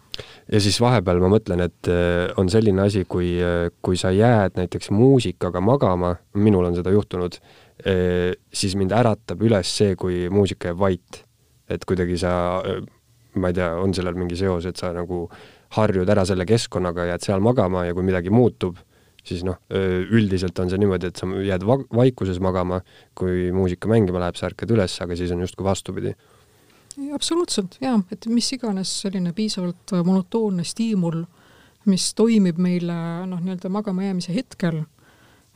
ja siis vahepeal ma mõtlen, et äh, on selline asi, kui, äh, kui sa jääd näiteks muusikaga magama, minul on seda juhtunud, äh, siis mind äratab üles see, kui muusika jääb vait. et kuidagi sa, ma ei tea, on sellel mingi seos, et sa nagu harjud ära selle keskkonnaga, jääd seal magama ja kui midagi muutub, siis noh, üldiselt on see niimoodi, et sa jääd va-, vaikuses magama, kui muusika mängima läheb, sa ärkad üles, aga siis on justkui vastupidi. Absoluutselt, jaa, et mis iganes selline piisavalt monotoonne stiimul, mis toimib meile noh, nii-öelda magama jäämise hetkel,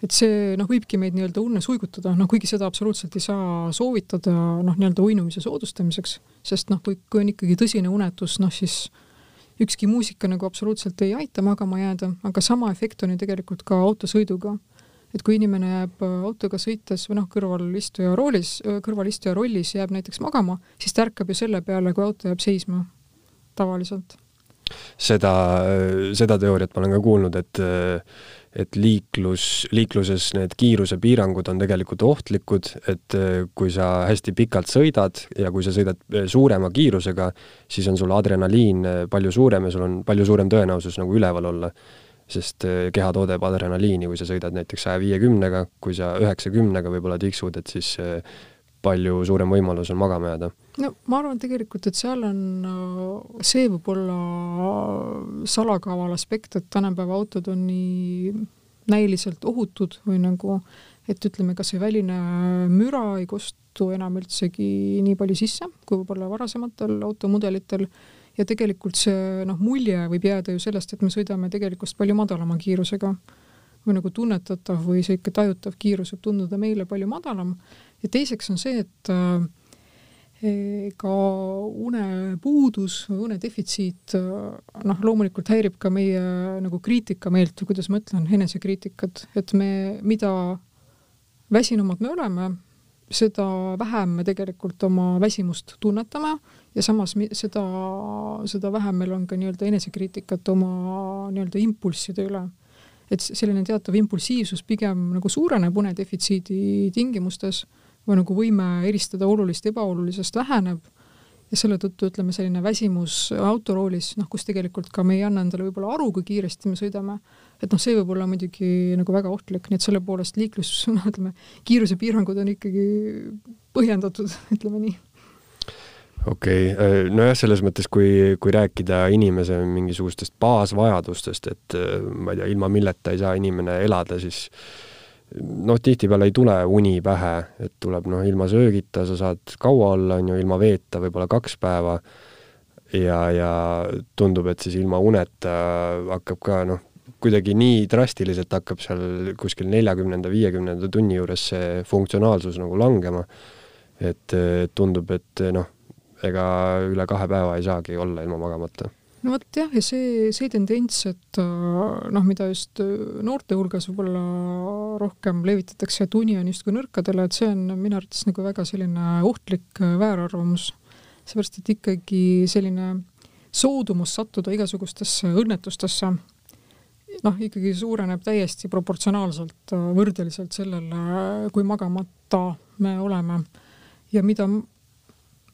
et see noh, võibki meid nii-öelda unnes uigutada, noh kuigi seda absoluutselt ei saa soovitada noh, nii-öelda uinumise soodustamiseks, sest noh, kui, kui on ikkagi tõsine unetus, noh siis ükski muusika nagu absoluutselt ei aita magama jääda, aga sama efekt on ju tegelikult ka autosõiduga. Et kui inimene jääb äh, autoga sõites või noh, kõrvalistuja roolis, äh, kõrvalistuja rollis jääb näiteks magama, siis ta ärkab ju selle peale, kui auto jääb seisma tavaliselt. seda, seda teooriat ma olen ka kuulnud, et et liiklus, liikluses need kiirusepiirangud on tegelikult ohtlikud, et äh, kui sa hästi pikalt sõidad ja kui sa sõidad suurema kiirusega, siis on sul adrenaliin palju suurem ja sul on palju suurem tõenäosus nagu üleval olla. Sest keha toodeb adrenaliini, kui sa sõidad näiteks saja viiekümnega, kui sa üheksakümnega võib-olla tiksud, et siis palju suurem võimalus on magama jääda. no ma arvan tegelikult, et seal on, see võib olla salakaval aspekt, et tänapäeva autod on nii näiliselt ohutud või nagu, et ütleme, kas see väline müra ei kostu enam üldsegi nii palju sisse, kui võib-olla varasematel automudelitel ja tegelikult see noh, mulje võib jääda ju sellest, et me sõidame tegelikult palju madalama kiirusega. Või nagu tunnetatav või ikka tajutav kiirus võib tunduda meile palju madalam. Ja teiseks on see, et äh, ka unepuudus või unedefitsiit noh, loomulikult häirib ka meie nagu kriitikameelt või kuidas ma ütlen, enesekriitikat, et me, mida väsinumad me oleme, seda vähem me tegelikult oma väsimust tunnetame ja samas seda, seda vähem meil on ka nii-öelda enesekriitikat oma nii-öelda impulsside üle. et selline teatav impulsiivsus pigem nagu suureneb unedefitsiidi tingimustes või nagu võime eristada olulist ebaolulisest väheneb. Ja selle tõttu ütleme, selline väsimus autoroolis, noh, kus tegelikult ka me ei anna endale võib-olla aru, kui kiiresti me sõidame, et noh, see võib olla muidugi nagu väga ohtlik, nii et selle poolest liiklus, noh, ütleme, kiirusepiirangud on ikkagi põhjendatud, ütleme nii okei okay., äh, nojah, selles mõttes, kui, kui rääkida inimese mingisugustest baasvajadustest, et äh, ma ei tea, ilma milleta ei saa inimene elada, siis noh, tihtipeale ei tule uni pähe, et tuleb noh, ilma söögita sa saad kaua olla, on ju, ilma veeta võib-olla kaks päeva ja, ja tundub, et siis ilma uneta hakkab ka noh, kuidagi nii drastiliselt hakkab seal kuskil neljakümnenda, viiekümnenda tunni juures see funktsionaalsus nagu langema, et tundub, et noh, ega üle kahe päeva ei saagi olla ilma magamata no vot jah, ja see, see tendents, et äh, noh, mida just äh, noorte hulgas võib-olla rohkem levitatakse, et uni on justkui nõrkadele, et see on minu arvates nagu väga selline ohtlik äh, väärarvamus. seepärast, et ikkagi selline soodumus sattuda igasugustesse õnnetustesse noh, ikkagi suureneb täiesti proportsionaalselt võrdeliselt sellele, kui magamata me oleme. ja mida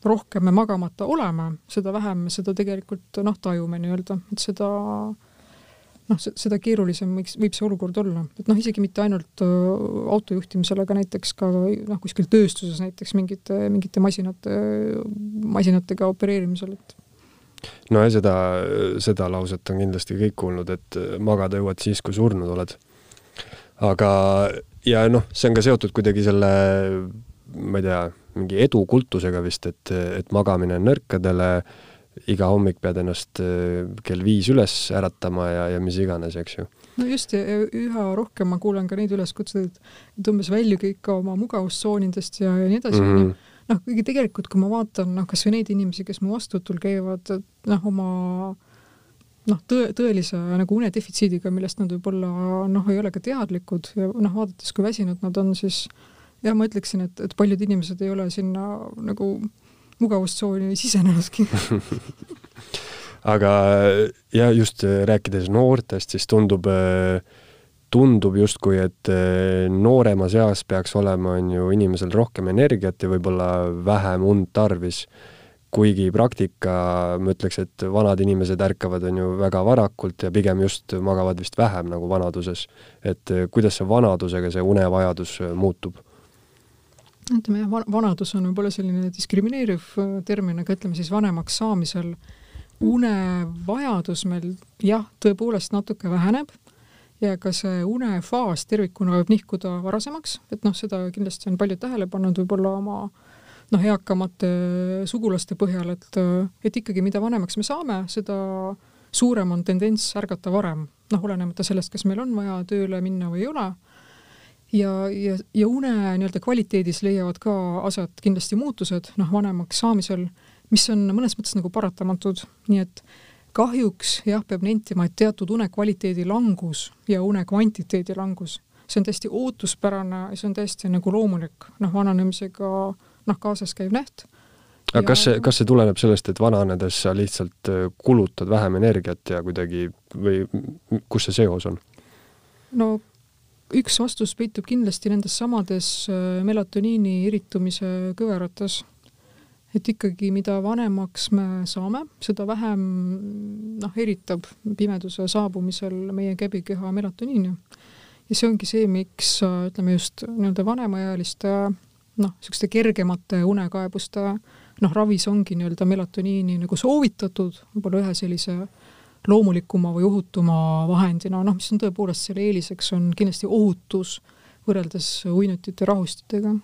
rohkem me magamata oleme, seda vähem me seda tegelikult noh, tajume nii-öelda, et seda noh, seda keerulisem võiks, võib see olukord olla, et noh, isegi mitte ainult autojuhtimisel, aga näiteks ka noh, kuskil tööstuses näiteks mingite, mingite masinate, masinatega opereerimisel, et no ja seda, seda lauset on kindlasti kõik kuulnud, et magada jõuad siis, kui surnud oled. aga, ja noh, see on ka seotud kuidagi selle, ma ei tea, mingi edukultusega vist, et, et magamine on nõrkadele, iga hommik pead ennast äh, kell viis üles äratama ja, ja mis iganes, eks ju. no just, ja üha rohkem ma kuulen ka neid üleskutseid, et umbes väljuge ikka oma mugavustsoonidest ja, ja nii edasi mm, -hmm. noh, kuigi tegelikult, kui ma vaatan noh, kas või neid inimesi, kes mu vastuvõtul käivad, et noh, oma noh, tõe, tõelise nagu unedefitsiidiga, millest nad võib-olla noh, ei ole ka teadlikud ja noh, vaadates, kui väsinud nad on, siis jah, ma ütleksin, et, et paljud inimesed ei ole sinna nagu mugavustsooni sisenenudki aga ja just rääkides noortest, siis tundub, tundub justkui, et nooremas eas peaks olema, on ju, inimesel rohkem energiat ja võib-olla vähem und tarvis. kuigi praktika, ma ütleks, et vanad inimesed ärkavad, on ju, väga varakult ja pigem just magavad vist vähem nagu vanaduses. et kuidas see vanadusega, see unevajadus muutub ütleme jah, vanadus on võib-olla selline diskrimineeriv äh, termin, aga ütleme siis vanemaks saamisel unevajadus meil jah, tõepoolest natuke väheneb ja ka see unefaas tervikuna võib nihkuda varasemaks, et noh, seda kindlasti on paljud tähele pannud võib-olla oma noh, eakamate sugulaste põhjal, et, et ikkagi mida vanemaks me saame, seda suurem on tendents ärgata varem, noh, olenemata sellest, kas meil on vaja tööle minna või ei ole. Ja, ja, ja une nii-öelda kvaliteedis leiavad ka aset kindlasti muutused, noh, vanemaks saamisel, mis on mõnes mõttes nagu paratamatud, nii et kahjuks jah, peab nentima, et teatud une kvaliteedi langus ja une kvantiteedi langus, see on täiesti ootuspärane, see on täiesti nagu loomulik, noh, vananemisega noh, kaasas käiv näht. aga ja... kas see, kas see tuleneb sellest, et vananedes sa lihtsalt äh, kulutad vähem energiat ja kuidagi või kus see seos on? no üks vastus peitub kindlasti nendes samades äh, melatoniini iritumise kõverates et ikkagi, mida vanemaks me saame, seda vähem noh, eritab pimeduse saabumisel meie käbikeha melatoniini. ja see ongi see, miks ütleme just nii-öelda vanemaealiste noh, niisuguste kergemate unekaebuste noh, ravis ongi nii-öelda melatoniini nagu soovitatud, võib-olla ühe sellise loomulikuma või ohutuma vahendina, noh, mis on tõepoolest selle eeliseks, on kindlasti ohutus võrreldes uinutite rahustitega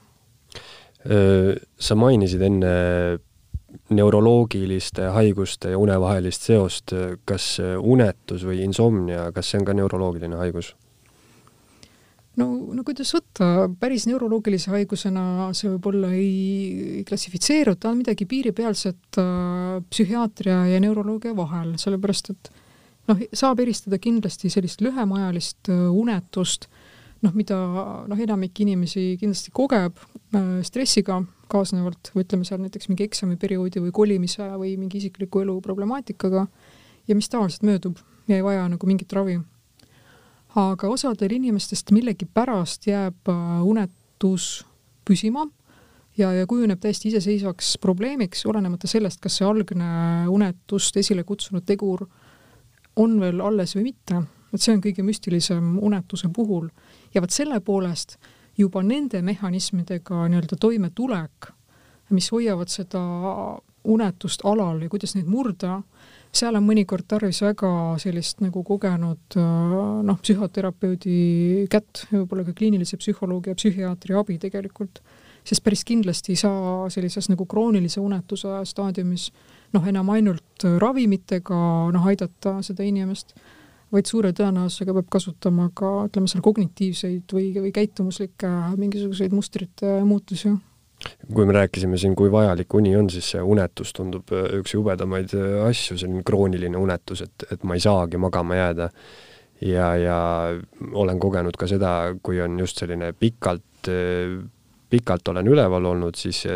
sa mainisid enne neuroloogiliste haiguste ja une vahelist seost, kas unetus või insomnia, kas see on ka neuroloogiline haigus? No, no kuidas võtta, päris neuroloogilise haigusena see võib-olla ei klassifitseeru, ta on midagi piiripealset äh, psühhiaatria ja neuroloogia vahel, sellepärast et noh, saab eristada kindlasti sellist lühemaajalist äh, unetust noh, mida noh, enamik inimesi kindlasti kogeb äh, stressiga kaasnevalt või ütleme seal näiteks mingi eksamiperioodi või kolimise või mingi isikliku elu problemaatikaga ja mis tavaliselt möödub ja ei vaja nagu mingit ravi. Aga osadel inimestest millegipärast jääb äh, unetus püsima ja, ja kujuneb täiesti iseseisvaks probleemiks, olenemata sellest, kas see algne unetust esile kutsunud tegur on veel alles või mitte. et see on kõige müstilisem unetuse puhul ja vot selle poolest juba nende mehhanismidega nii-öelda toimetulek, mis hoiavad seda unetust alal ja kuidas neid murda, seal on mõnikord tarvis väga sellist nagu kogenud noh, psühhoterapeudi kätt, võib-olla ka kliinilise psühholoogi ja psühhiaatri abi tegelikult, sest päris kindlasti ei saa sellises nagu kroonilise unetuse staadiumis noh, enam ainult ravimitega noh, aidata seda inimest vaid suure tõenäosusega peab kasutama ka ütleme seal kognitiivseid või, või käitumuslikke mingisuguseid mustrite muutusi. Kui me rääkisime siin, kui vajalik uni on, siis see unetus tundub äh, üks jubedamaid äh, asju, selline krooniline unetus, et, et ma ei saagi magama jääda. ja, ja olen kogenud ka seda, kui on just selline pikalt äh, pikalt olen üleval olnud, siis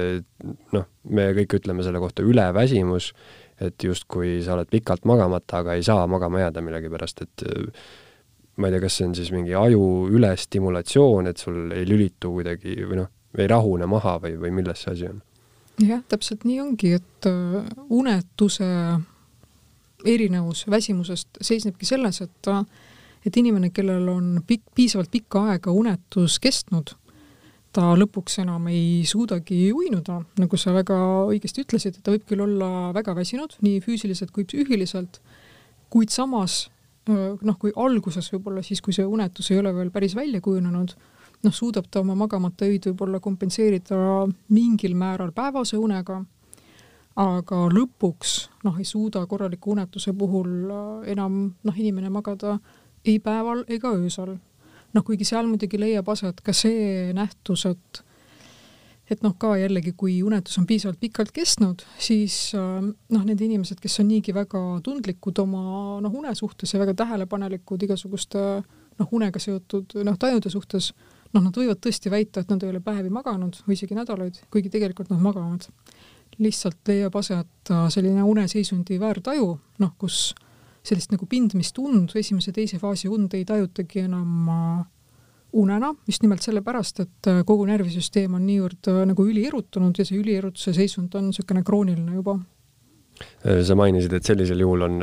noh, me kõik ütleme selle kohta üleväsimus et justkui sa oled pikalt magamata, aga ei saa magama jääda millegipärast, et ma ei tea, kas see on siis mingi aju ülestimulatsioon, et sul ei lülitu kuidagi või noh, ei rahune maha või, või milles see asi on? jah, täpselt nii ongi, et äh, unetuse erinevus väsimusest seisnebki selles, et äh, et inimene, kellel on pikk, piisavalt pikka aega unetus kestnud, ta lõpuks enam ei suudagi uinuda, nagu sa väga õigesti ütlesid, et ta võib küll olla väga väsinud, nii füüsiliselt kui psüühiliselt, kuid samas noh, kui alguses võib-olla siis, kui see unetus ei ole veel päris välja kujunenud, noh, suudab ta oma magamata öid võib-olla kompenseerida mingil määral päevase unega, aga lõpuks noh, ei suuda korraliku unetuse puhul enam noh, inimene magada ei päeval ega öösel. Noh, kuigi seal muidugi leiab aset ka see nähtus, et et noh, ka jällegi, kui unetus on piisavalt pikalt kestnud, siis äh, noh, need inimesed, kes on niigi väga tundlikud oma noh, une suhtes ja väga tähelepanelikud igasuguste noh, unega seotud noh, tajude suhtes, noh, nad võivad tõesti väita, et nad ei ole päevi maganud või isegi nädalaid, kuigi tegelikult nad magavad. lihtsalt leiab aset äh, selline uneseisundi väärtaju, noh, kus sellist nagu pindmistund, esimese-teise faasi und ei tajutagi enam äh, unena, just nimelt sellepärast, et äh, kogu närvisüsteem on niivõrd nagu ülierutunud ja see ülierutuse seisund on niisugune krooniline juba. Sa mainisid, et sellisel juhul on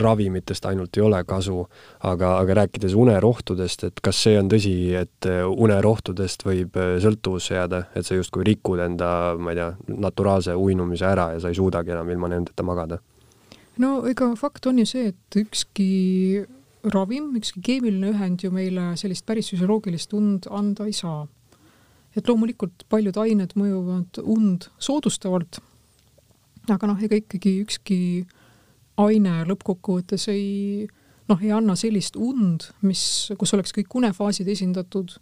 ravimitest ainult ei ole kasu, aga, aga rääkides unerohtudest, et kas see on tõsi, et unerohtudest võib sõltuvusse jääda, et sa justkui rikud enda, ma ei tea, naturaalse uinumise ära ja sa ei suudagi enam ilma nendeta magada? no ega fakt on ju see, et ükski ravim, ükski keemiline ühend ju meile sellist päris füsioloogilist und anda ei saa. et loomulikult paljud ained mõjuvad und soodustavalt, aga noh, ega ikkagi ükski aine lõppkokkuvõttes ei noh, ei anna sellist und, mis, kus oleks kõik unefaasid esindatud,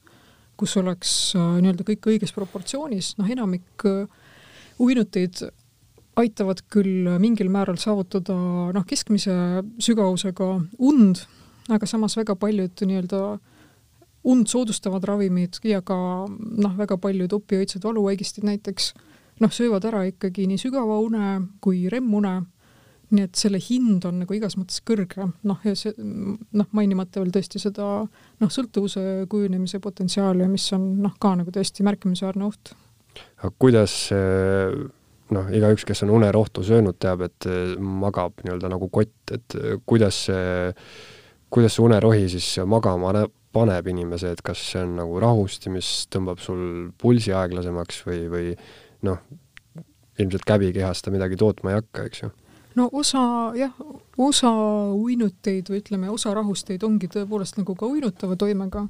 kus oleks äh, nii-öelda kõik õiges proportsioonis, noh enamik äh, uinuteid aitavad küll mingil määral saavutada noh, keskmise sügavusega und, aga samas väga paljud nii-öelda und soodustavad ravimid ja ka noh, väga paljud opioidsed valuvaigistid näiteks noh, söövad ära ikkagi nii sügava une kui REM-une nii et selle hind on nagu igas mõttes kõrge, noh ja see noh, mainimata veel tõesti seda noh, sõltuvuse kujunemise potentsiaali, mis on noh, ka nagu tõesti märkimisväärne oht. aga kuidas noh, igaüks, kes on unerohtu söönud, teab, et magab nii-öelda nagu kott, et kuidas see, kuidas see unerohi siis magama paneb inimese, et kas see on nagu rahusti, mis tõmbab sul pulsi aeglasemaks või, või noh, ilmselt käbikehas ta midagi tootma ei hakka, eks ju no osa jah, osa uinuteid või ütleme, osa rahusteid ongi tõepoolest nagu ka uinutava toimega,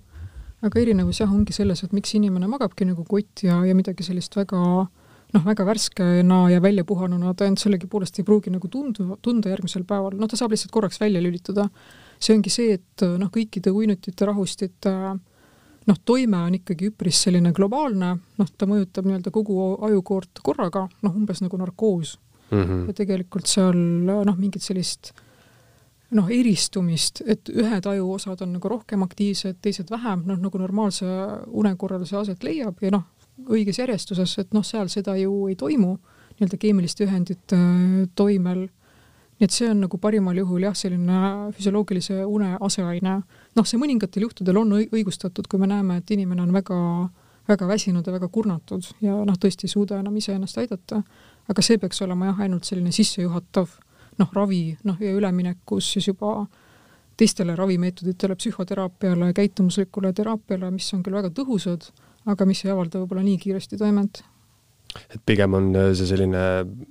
aga erinevus jah, ongi selles, et miks inimene magabki nagu kott ja, ja midagi sellist väga noh, väga värskena ja välja puhanuna ta end sellegipoolest ei pruugi nagu tundu, tunda järgmisel päeval, noh, ta saab lihtsalt korraks välja lülitada. see ongi see, et noh, kõikide uinutite, rahustite noh, toime on ikkagi üpris selline globaalne, noh, ta mõjutab nii-öelda kogu ajukoort korraga, noh, umbes nagu narkoos mm. -hmm. ja tegelikult seal noh, mingit sellist noh, eristumist, et ühed ajuosad on nagu rohkem aktiivsed, teised vähem, noh nagu normaalse une korral see aset leiab ja noh, õiges järjestuses, et noh, seal seda ju ei toimu nii-öelda keemiliste ühendite äh, toimel. nii et see on nagu parimal juhul jah, selline füsioloogilise une aseaine. Noh, see mõningatel juhtudel on õigustatud, kui me näeme, et inimene on väga, väga väsinud ja väga kurnatud ja noh, tõesti ei suuda enam iseennast aidata aga see peaks olema jah, ainult selline sissejuhatav noh, ravi, noh ja üleminekus siis juba teistele ravimeetoditele, psühhoteraapiale, käitumuslikule teraapiale, mis on küll väga tõhusad, aga mis ei avalda võib-olla nii kiiresti toimet. et pigem on see selline,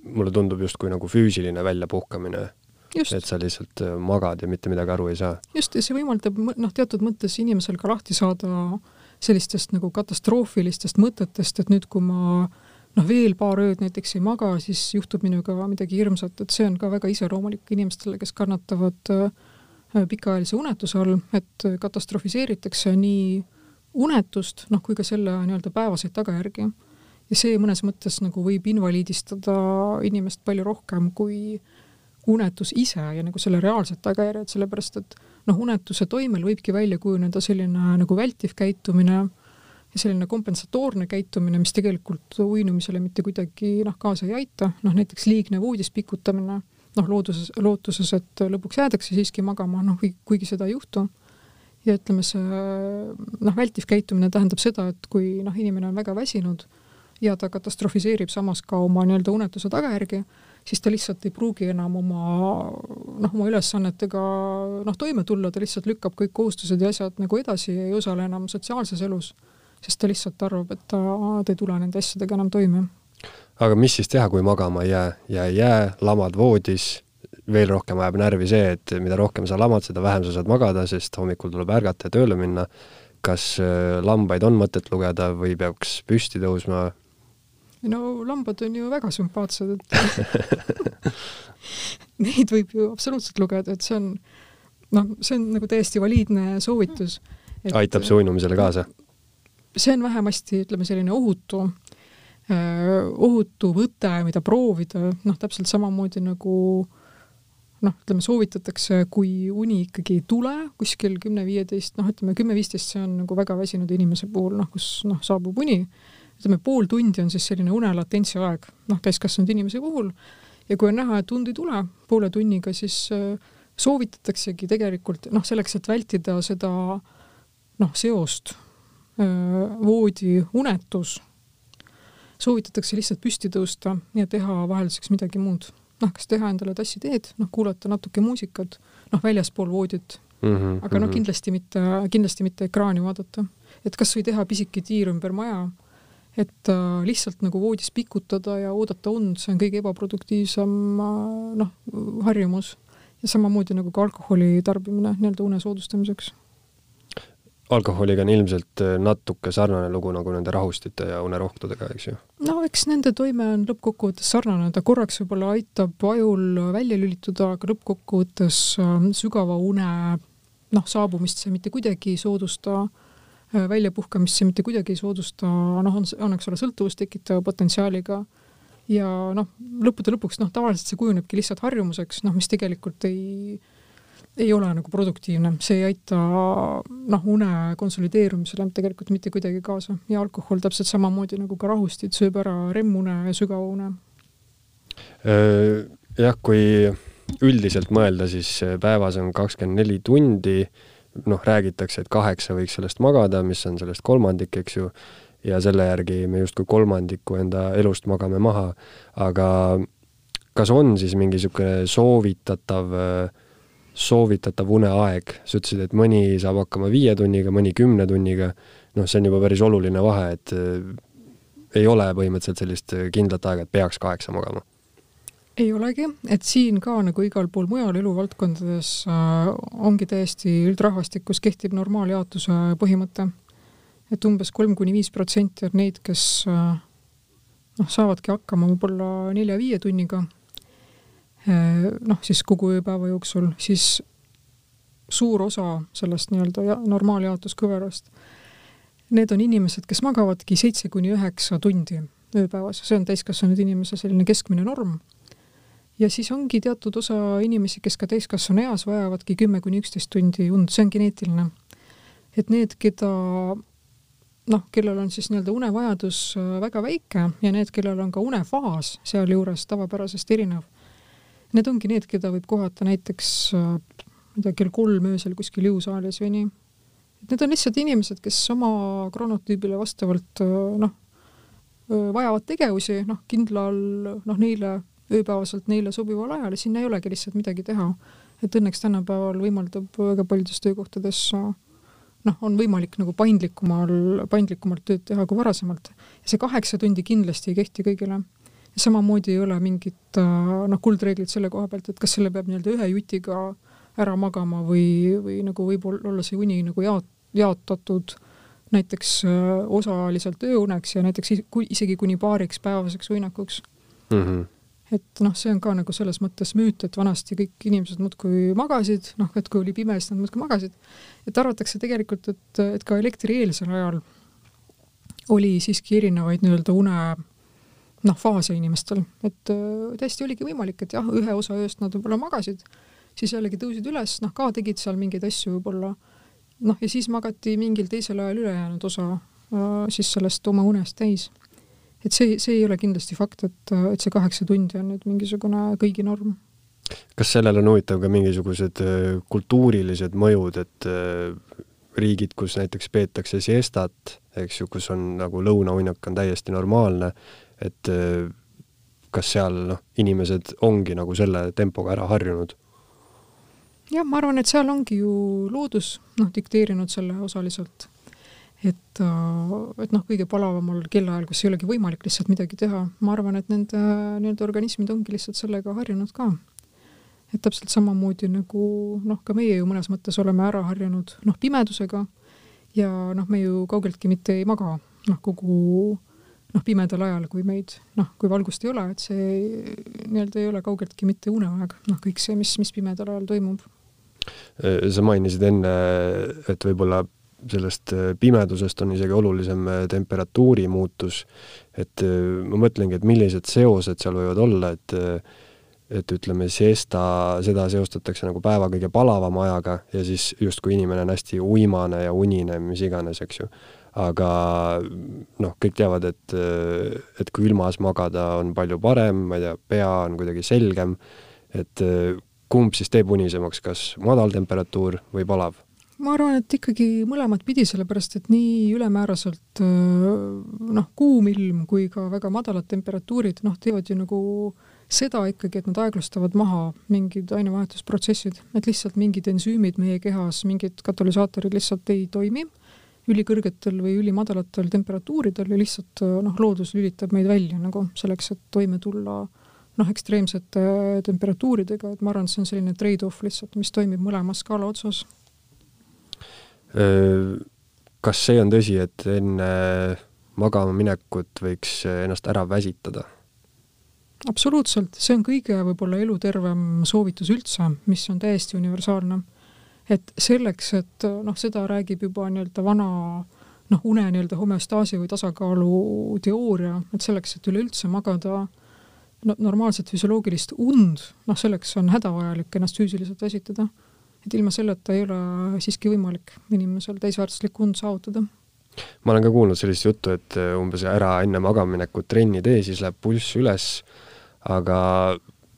mulle tundub justkui nagu füüsiline väljapuhkamine. Et sa lihtsalt äh, magad ja mitte midagi aru ei saa. just, ja see võimaldab noh, teatud mõttes inimesel ka lahti saada sellistest nagu katastroofilistest mõtetest, et nüüd, kui ma noh, veel paar ööd näiteks ei maga, siis juhtub minuga midagi hirmsat, et see on ka väga iseloomulik inimestele, kes kannatavad äh, pikaajalise unetuse all, et katastrofiseeritakse nii unetust, noh, kui ka selle nii-öelda päevaseid tagajärgi. ja see mõnes mõttes nagu võib invaliidistada inimest palju rohkem kui unetus ise ja nagu selle reaalsed tagajärjed, sellepärast et noh, unetuse toimel võibki välja kujuneda selline nagu vältiv käitumine ja selline kompensatoorne käitumine, mis tegelikult uinumisele mitte kuidagi noh, kaasa ei aita, noh näiteks liigne voodis pikutamine, noh looduses, lootuses, et lõpuks jäädakse siiski magama, noh kuigi seda ei juhtu. ja ütleme, see noh, vältiv käitumine tähendab seda, et kui noh, inimene on väga väsinud ja ta katastrofiseerib samas ka oma nii-öelda unetuse tagajärgi, siis ta lihtsalt ei pruugi enam oma noh, oma ülesannetega noh, toime tulla, ta lihtsalt lükkab kõik kohustused ja asjad nagu edasi ja ei osale enam sotsiaalses elus sest ta lihtsalt arvab, et ta, ta ei tule nende asjadega enam toime. aga mis siis teha, kui magama ei jää ja ei jää, lamad voodis, veel rohkem ajab närvi see, et mida rohkem sa lamad, seda vähem sa saad magada, sest hommikul tuleb ärgata ja tööle minna. kas äh, lambaid on mõtet lugeda või peaks püsti tõusma? No lambad on ju väga sümpaatsed, et neid võib ju absoluutselt lugeda, et see on noh, see on nagu täiesti valiidne soovitus aitab see uinumisele kaasa? see on vähemasti, ütleme, selline ohutu, ohutu võte, mida proovida, noh, täpselt samamoodi nagu noh, ütleme, soovitatakse, kui uni ikkagi ei tule kuskil kümne-viieteist, noh, ütleme kümme-viisteist, see on nagu väga väsinud inimese puhul, noh, kus noh, saabub uni, ütleme pool tundi on siis selline unelatentsi aeg, noh, täiskasvanud inimese puhul, ja kui on näha, et und ei tule poole tunniga, siis äh, soovitataksegi tegelikult noh, selleks, et vältida seda noh, seost voodi unetus, soovitatakse lihtsalt püsti tõusta ja teha vahelduseks midagi muud. noh, kas teha endale tassi teed, noh, kuulata natuke muusikat, noh, väljaspool voodit mm. -hmm, aga noh, kindlasti mitte, kindlasti mitte ekraani vaadata. et kas või teha pisike tiir ümber maja et äh, lihtsalt nagu voodis pikutada ja oodata und, see on kõige ebaproduktiivsem äh, noh, harjumus. ja samamoodi nagu ka alkoholi tarbimine nii-öelda une soodustamiseks. alkoholiga on ilmselt äh, natuke sarnane lugu nagu nende rahustite ja unerohtudega, eks ju? no eks nende toime on lõppkokkuvõttes sarnane, ta korraks võib-olla aitab ajul välja lülituda, aga lõppkokkuvõttes sügava une noh, saabumist see mitte kuidagi ei soodusta väljapuhkamist see mitte kuidagi ei soodusta, noh, on, on, eks ole, sõltuvust tekitava potentsiaaliga. Ja noh, lõppude lõpuks noh, tavaliselt see kujunebki lihtsalt harjumuseks, noh, mis tegelikult ei, ei ole nagu produktiivne, see ei aita noh, une konsolideerumisele tegelikult mitte kuidagi kaasa. Ja alkohol täpselt samamoodi nagu ka rahustid sööb ära REM-une ja sügava une. Äh, jah, kui üldiselt mõelda, siis päevas on kakskümmend neli tundi noh, räägitakse, et kaheksa võiks sellest magada, mis on sellest kolmandik, eks ju, ja selle järgi me justkui kolmandiku enda elust magame maha, aga kas on siis mingi niisugune soovitatav, soovitatav uneaeg, sa ütlesid, et mõni saab hakkama viie tunniga, mõni kümne tunniga, noh, see on juba päris oluline vahe, et ei ole põhimõtteliselt sellist kindlat aega, et peaks kaheksa magama ei olegi, et siin ka nagu igal pool mujal eluvaldkondades äh, ongi täiesti üldrahvastikus kehtib normaaljaotuse põhimõte. et umbes kolm kuni viis protsenti on neid, kes äh, noh, saavadki hakkama võib-olla nelja-viie tunniga äh,, noh, siis kogu ööpäeva jooksul, siis suur osa sellest nii-öelda normaaljaotuskõverast, need on inimesed, kes magavadki seitse kuni üheksa tundi ööpäevas, see on täiskasvanud inimese selline keskmine norm ja siis ongi teatud osa inimesi, kes ka täiskasvanu eas vajavadki kümme kuni üksteist tundi und, see on geneetiline. et need, keda noh, kellel on siis nii-öelda unevajadus äh, väga väike ja need, kellel on ka unefaas sealjuures tavapärasest erinev, need ongi need, keda võib kohata näiteks äh, ma ei tea, kell kolm öösel kuskil jõusaalis või nii. et need on lihtsalt inimesed, kes oma kronotüübile vastavalt äh, noh, vajavad tegevusi, noh, kindlal, noh, neile ööpäevaselt neile sobival ajal ja sinna ei olegi lihtsalt midagi teha. et õnneks tänapäeval võimaldab väga paljudes töökohtades noh, on võimalik nagu paindlikumal, paindlikumalt tööd teha kui varasemalt. see kaheksa tundi kindlasti ei kehti kõigile. samamoodi ei ole mingit noh, kuldreeglit selle koha pealt, et kas selle peab nii-öelda ühe jutiga ära magama või, või nagu võib olla see uni nagu jaot-, jaotatud näiteks osaliselt ööuneks ja näiteks isegi kuni paariks päevaseks uinakuks mm. -hmm et noh, see on ka nagu selles mõttes müüt, et vanasti kõik inimesed muudkui magasid, noh, et kui oli pime, siis nad muudkui magasid. et arvatakse tegelikult, et, et ka elektrieelsel ajal oli siiski erinevaid nii-öelda une noh, faase inimestel, et äh, täiesti oligi võimalik, et jah, ühe osa ööst nad võib-olla magasid, siis jällegi tõusid üles, noh, ka tegid seal mingeid asju võib-olla, noh, ja siis magati mingil teisel ajal ülejäänud osa äh, siis sellest oma unest täis et see, see ei ole kindlasti fakt, et, et see kaheksa tundi on nüüd mingisugune kõigi norm. kas sellel on huvitav ka mingisugused äh, kultuurilised mõjud, et äh, riigid, kus näiteks peetakse siestat, eks ju, kus on nagu lõunauinak on täiesti normaalne, et äh, kas seal noh, inimesed ongi nagu selle tempoga ära harjunud? jah, ma arvan, et seal ongi ju loodus noh, dikteerinud selle osaliselt et, äh, et noh, kõige palavamal kellaajal, kus ei olegi võimalik lihtsalt midagi teha, ma arvan, et nende nii-öelda organismid ongi lihtsalt sellega harjunud ka. et täpselt samamoodi nagu noh, ka meie ju mõnes mõttes oleme ära harjunud noh, pimedusega ja noh, me ju kaugeltki mitte ei maga noh, kogu noh, pimedal ajal, kui meid noh, kui valgust ei ole, et see nii-öelda ei ole kaugeltki mitte uneaeg, noh, kõik see, mis, mis pimedal ajal toimub. sa mainisid enne, et võib-olla sellest äh, pimedusest on isegi olulisem äh, temperatuuri muutus, et äh, ma mõtlengi, et millised seosed seal võivad olla, et et ütleme, siesta, seda seostatakse nagu päeva kõige palavama ajaga ja siis justkui inimene on hästi uimane ja unine, mis iganes, eks ju. aga noh, kõik teavad, et, et kui ilmas magada on palju parem, ma ei tea, pea on kuidagi selgem, et kumb siis teeb unisemaks, kas madal temperatuur või palav ma arvan, et ikkagi mõlemat pidi, sellepärast et nii ülemääraselt noh, kuum ilm kui ka väga madalad temperatuurid noh, teevad ju nagu seda ikkagi, et nad aeglustavad maha mingid ainevahetusprotsessid, et lihtsalt mingid ensüümid meie kehas, mingid katalüsaatorid lihtsalt ei toimi ülikõrgetel või ülimadalatel temperatuuridel ja lihtsalt noh, loodus lülitab meid välja nagu selleks, et toime tulla noh, ekstreemsete temperatuuridega, et ma arvan, et see on selline trade-off lihtsalt, mis toimib mõlema skaala otsas. Kas see on tõsi, et enne magama minekut võiks ennast ära väsitada? absoluutselt, see on kõige võib-olla elutervem soovitus üldse, mis on täiesti universaalne et selleks, et noh, seda räägib juba nii-öelda vana noh, une nii-öelda homöostaasi või tasakaalu teooria, et selleks, et üleüldse magada no normaalset füsioloogilist und, noh selleks on hädavajalik ennast füüsiliselt väsitada. Et ilma selleta ei ole siiski võimalik inimesel täisväärtuslikku und saavutada. ma olen ka kuulnud sellist juttu, et umbes ära enne magamaminekut trenni tee, siis läheb pulss üles, aga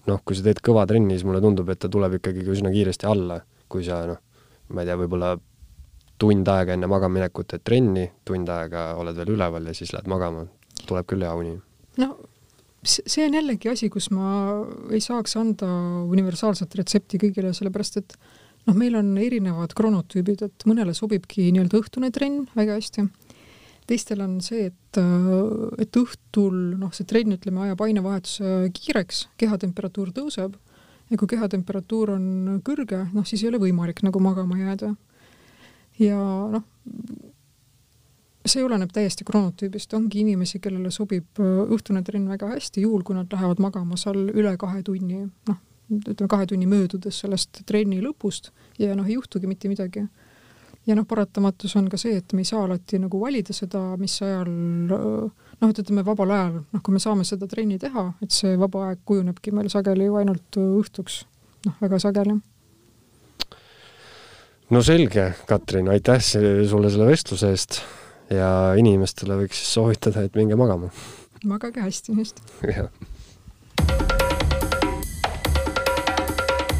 noh, kui sa teed kõva trenni, siis mulle tundub, et ta tuleb ikkagi üsna kiiresti alla kui sa noh, ma ei tea, võib-olla tund aega enne magamaminekut teed trenni, tund aega oled veel üleval ja siis lähed magama, tuleb küll hea uni. no see on jällegi asi, kus ma ei saaks anda universaalset retsepti kõigile, sellepärast et noh, meil on erinevad kronotüübid, et mõnele sobibki nii-öelda õhtune trenn väga hästi, teistel on see, et, et õhtul noh, see trenn, ütleme, ajab ainevahetuse kiireks, kehatemperatuur tõuseb. Ja kui kehatemperatuur on kõrge, noh siis ei ole võimalik nagu magama jääda. ja noh, see oleneb täiesti kronotüübist, ongi inimesi, kellele sobib äh, õhtune trenn väga hästi, juhul kui nad lähevad magama seal üle kahe tunni, noh, ütleme kahe tunni möödudes sellest trenni lõpust ja noh, ei juhtugi mitte midagi ja noh, paratamatus on ka see, et me ei saa alati nagu valida seda, mis ajal noh, et ütleme vabal ajal, noh, kui me saame seda trenni teha, et see vaba aeg kujunebki meil sageli ju ainult õhtuks, noh, väga sageli. no selge, Katrin, aitäh sulle selle vestluse eest ja inimestele võiks siis soovitada, et minge magama. magage hästi, just. jah.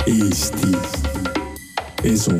Eesti Esu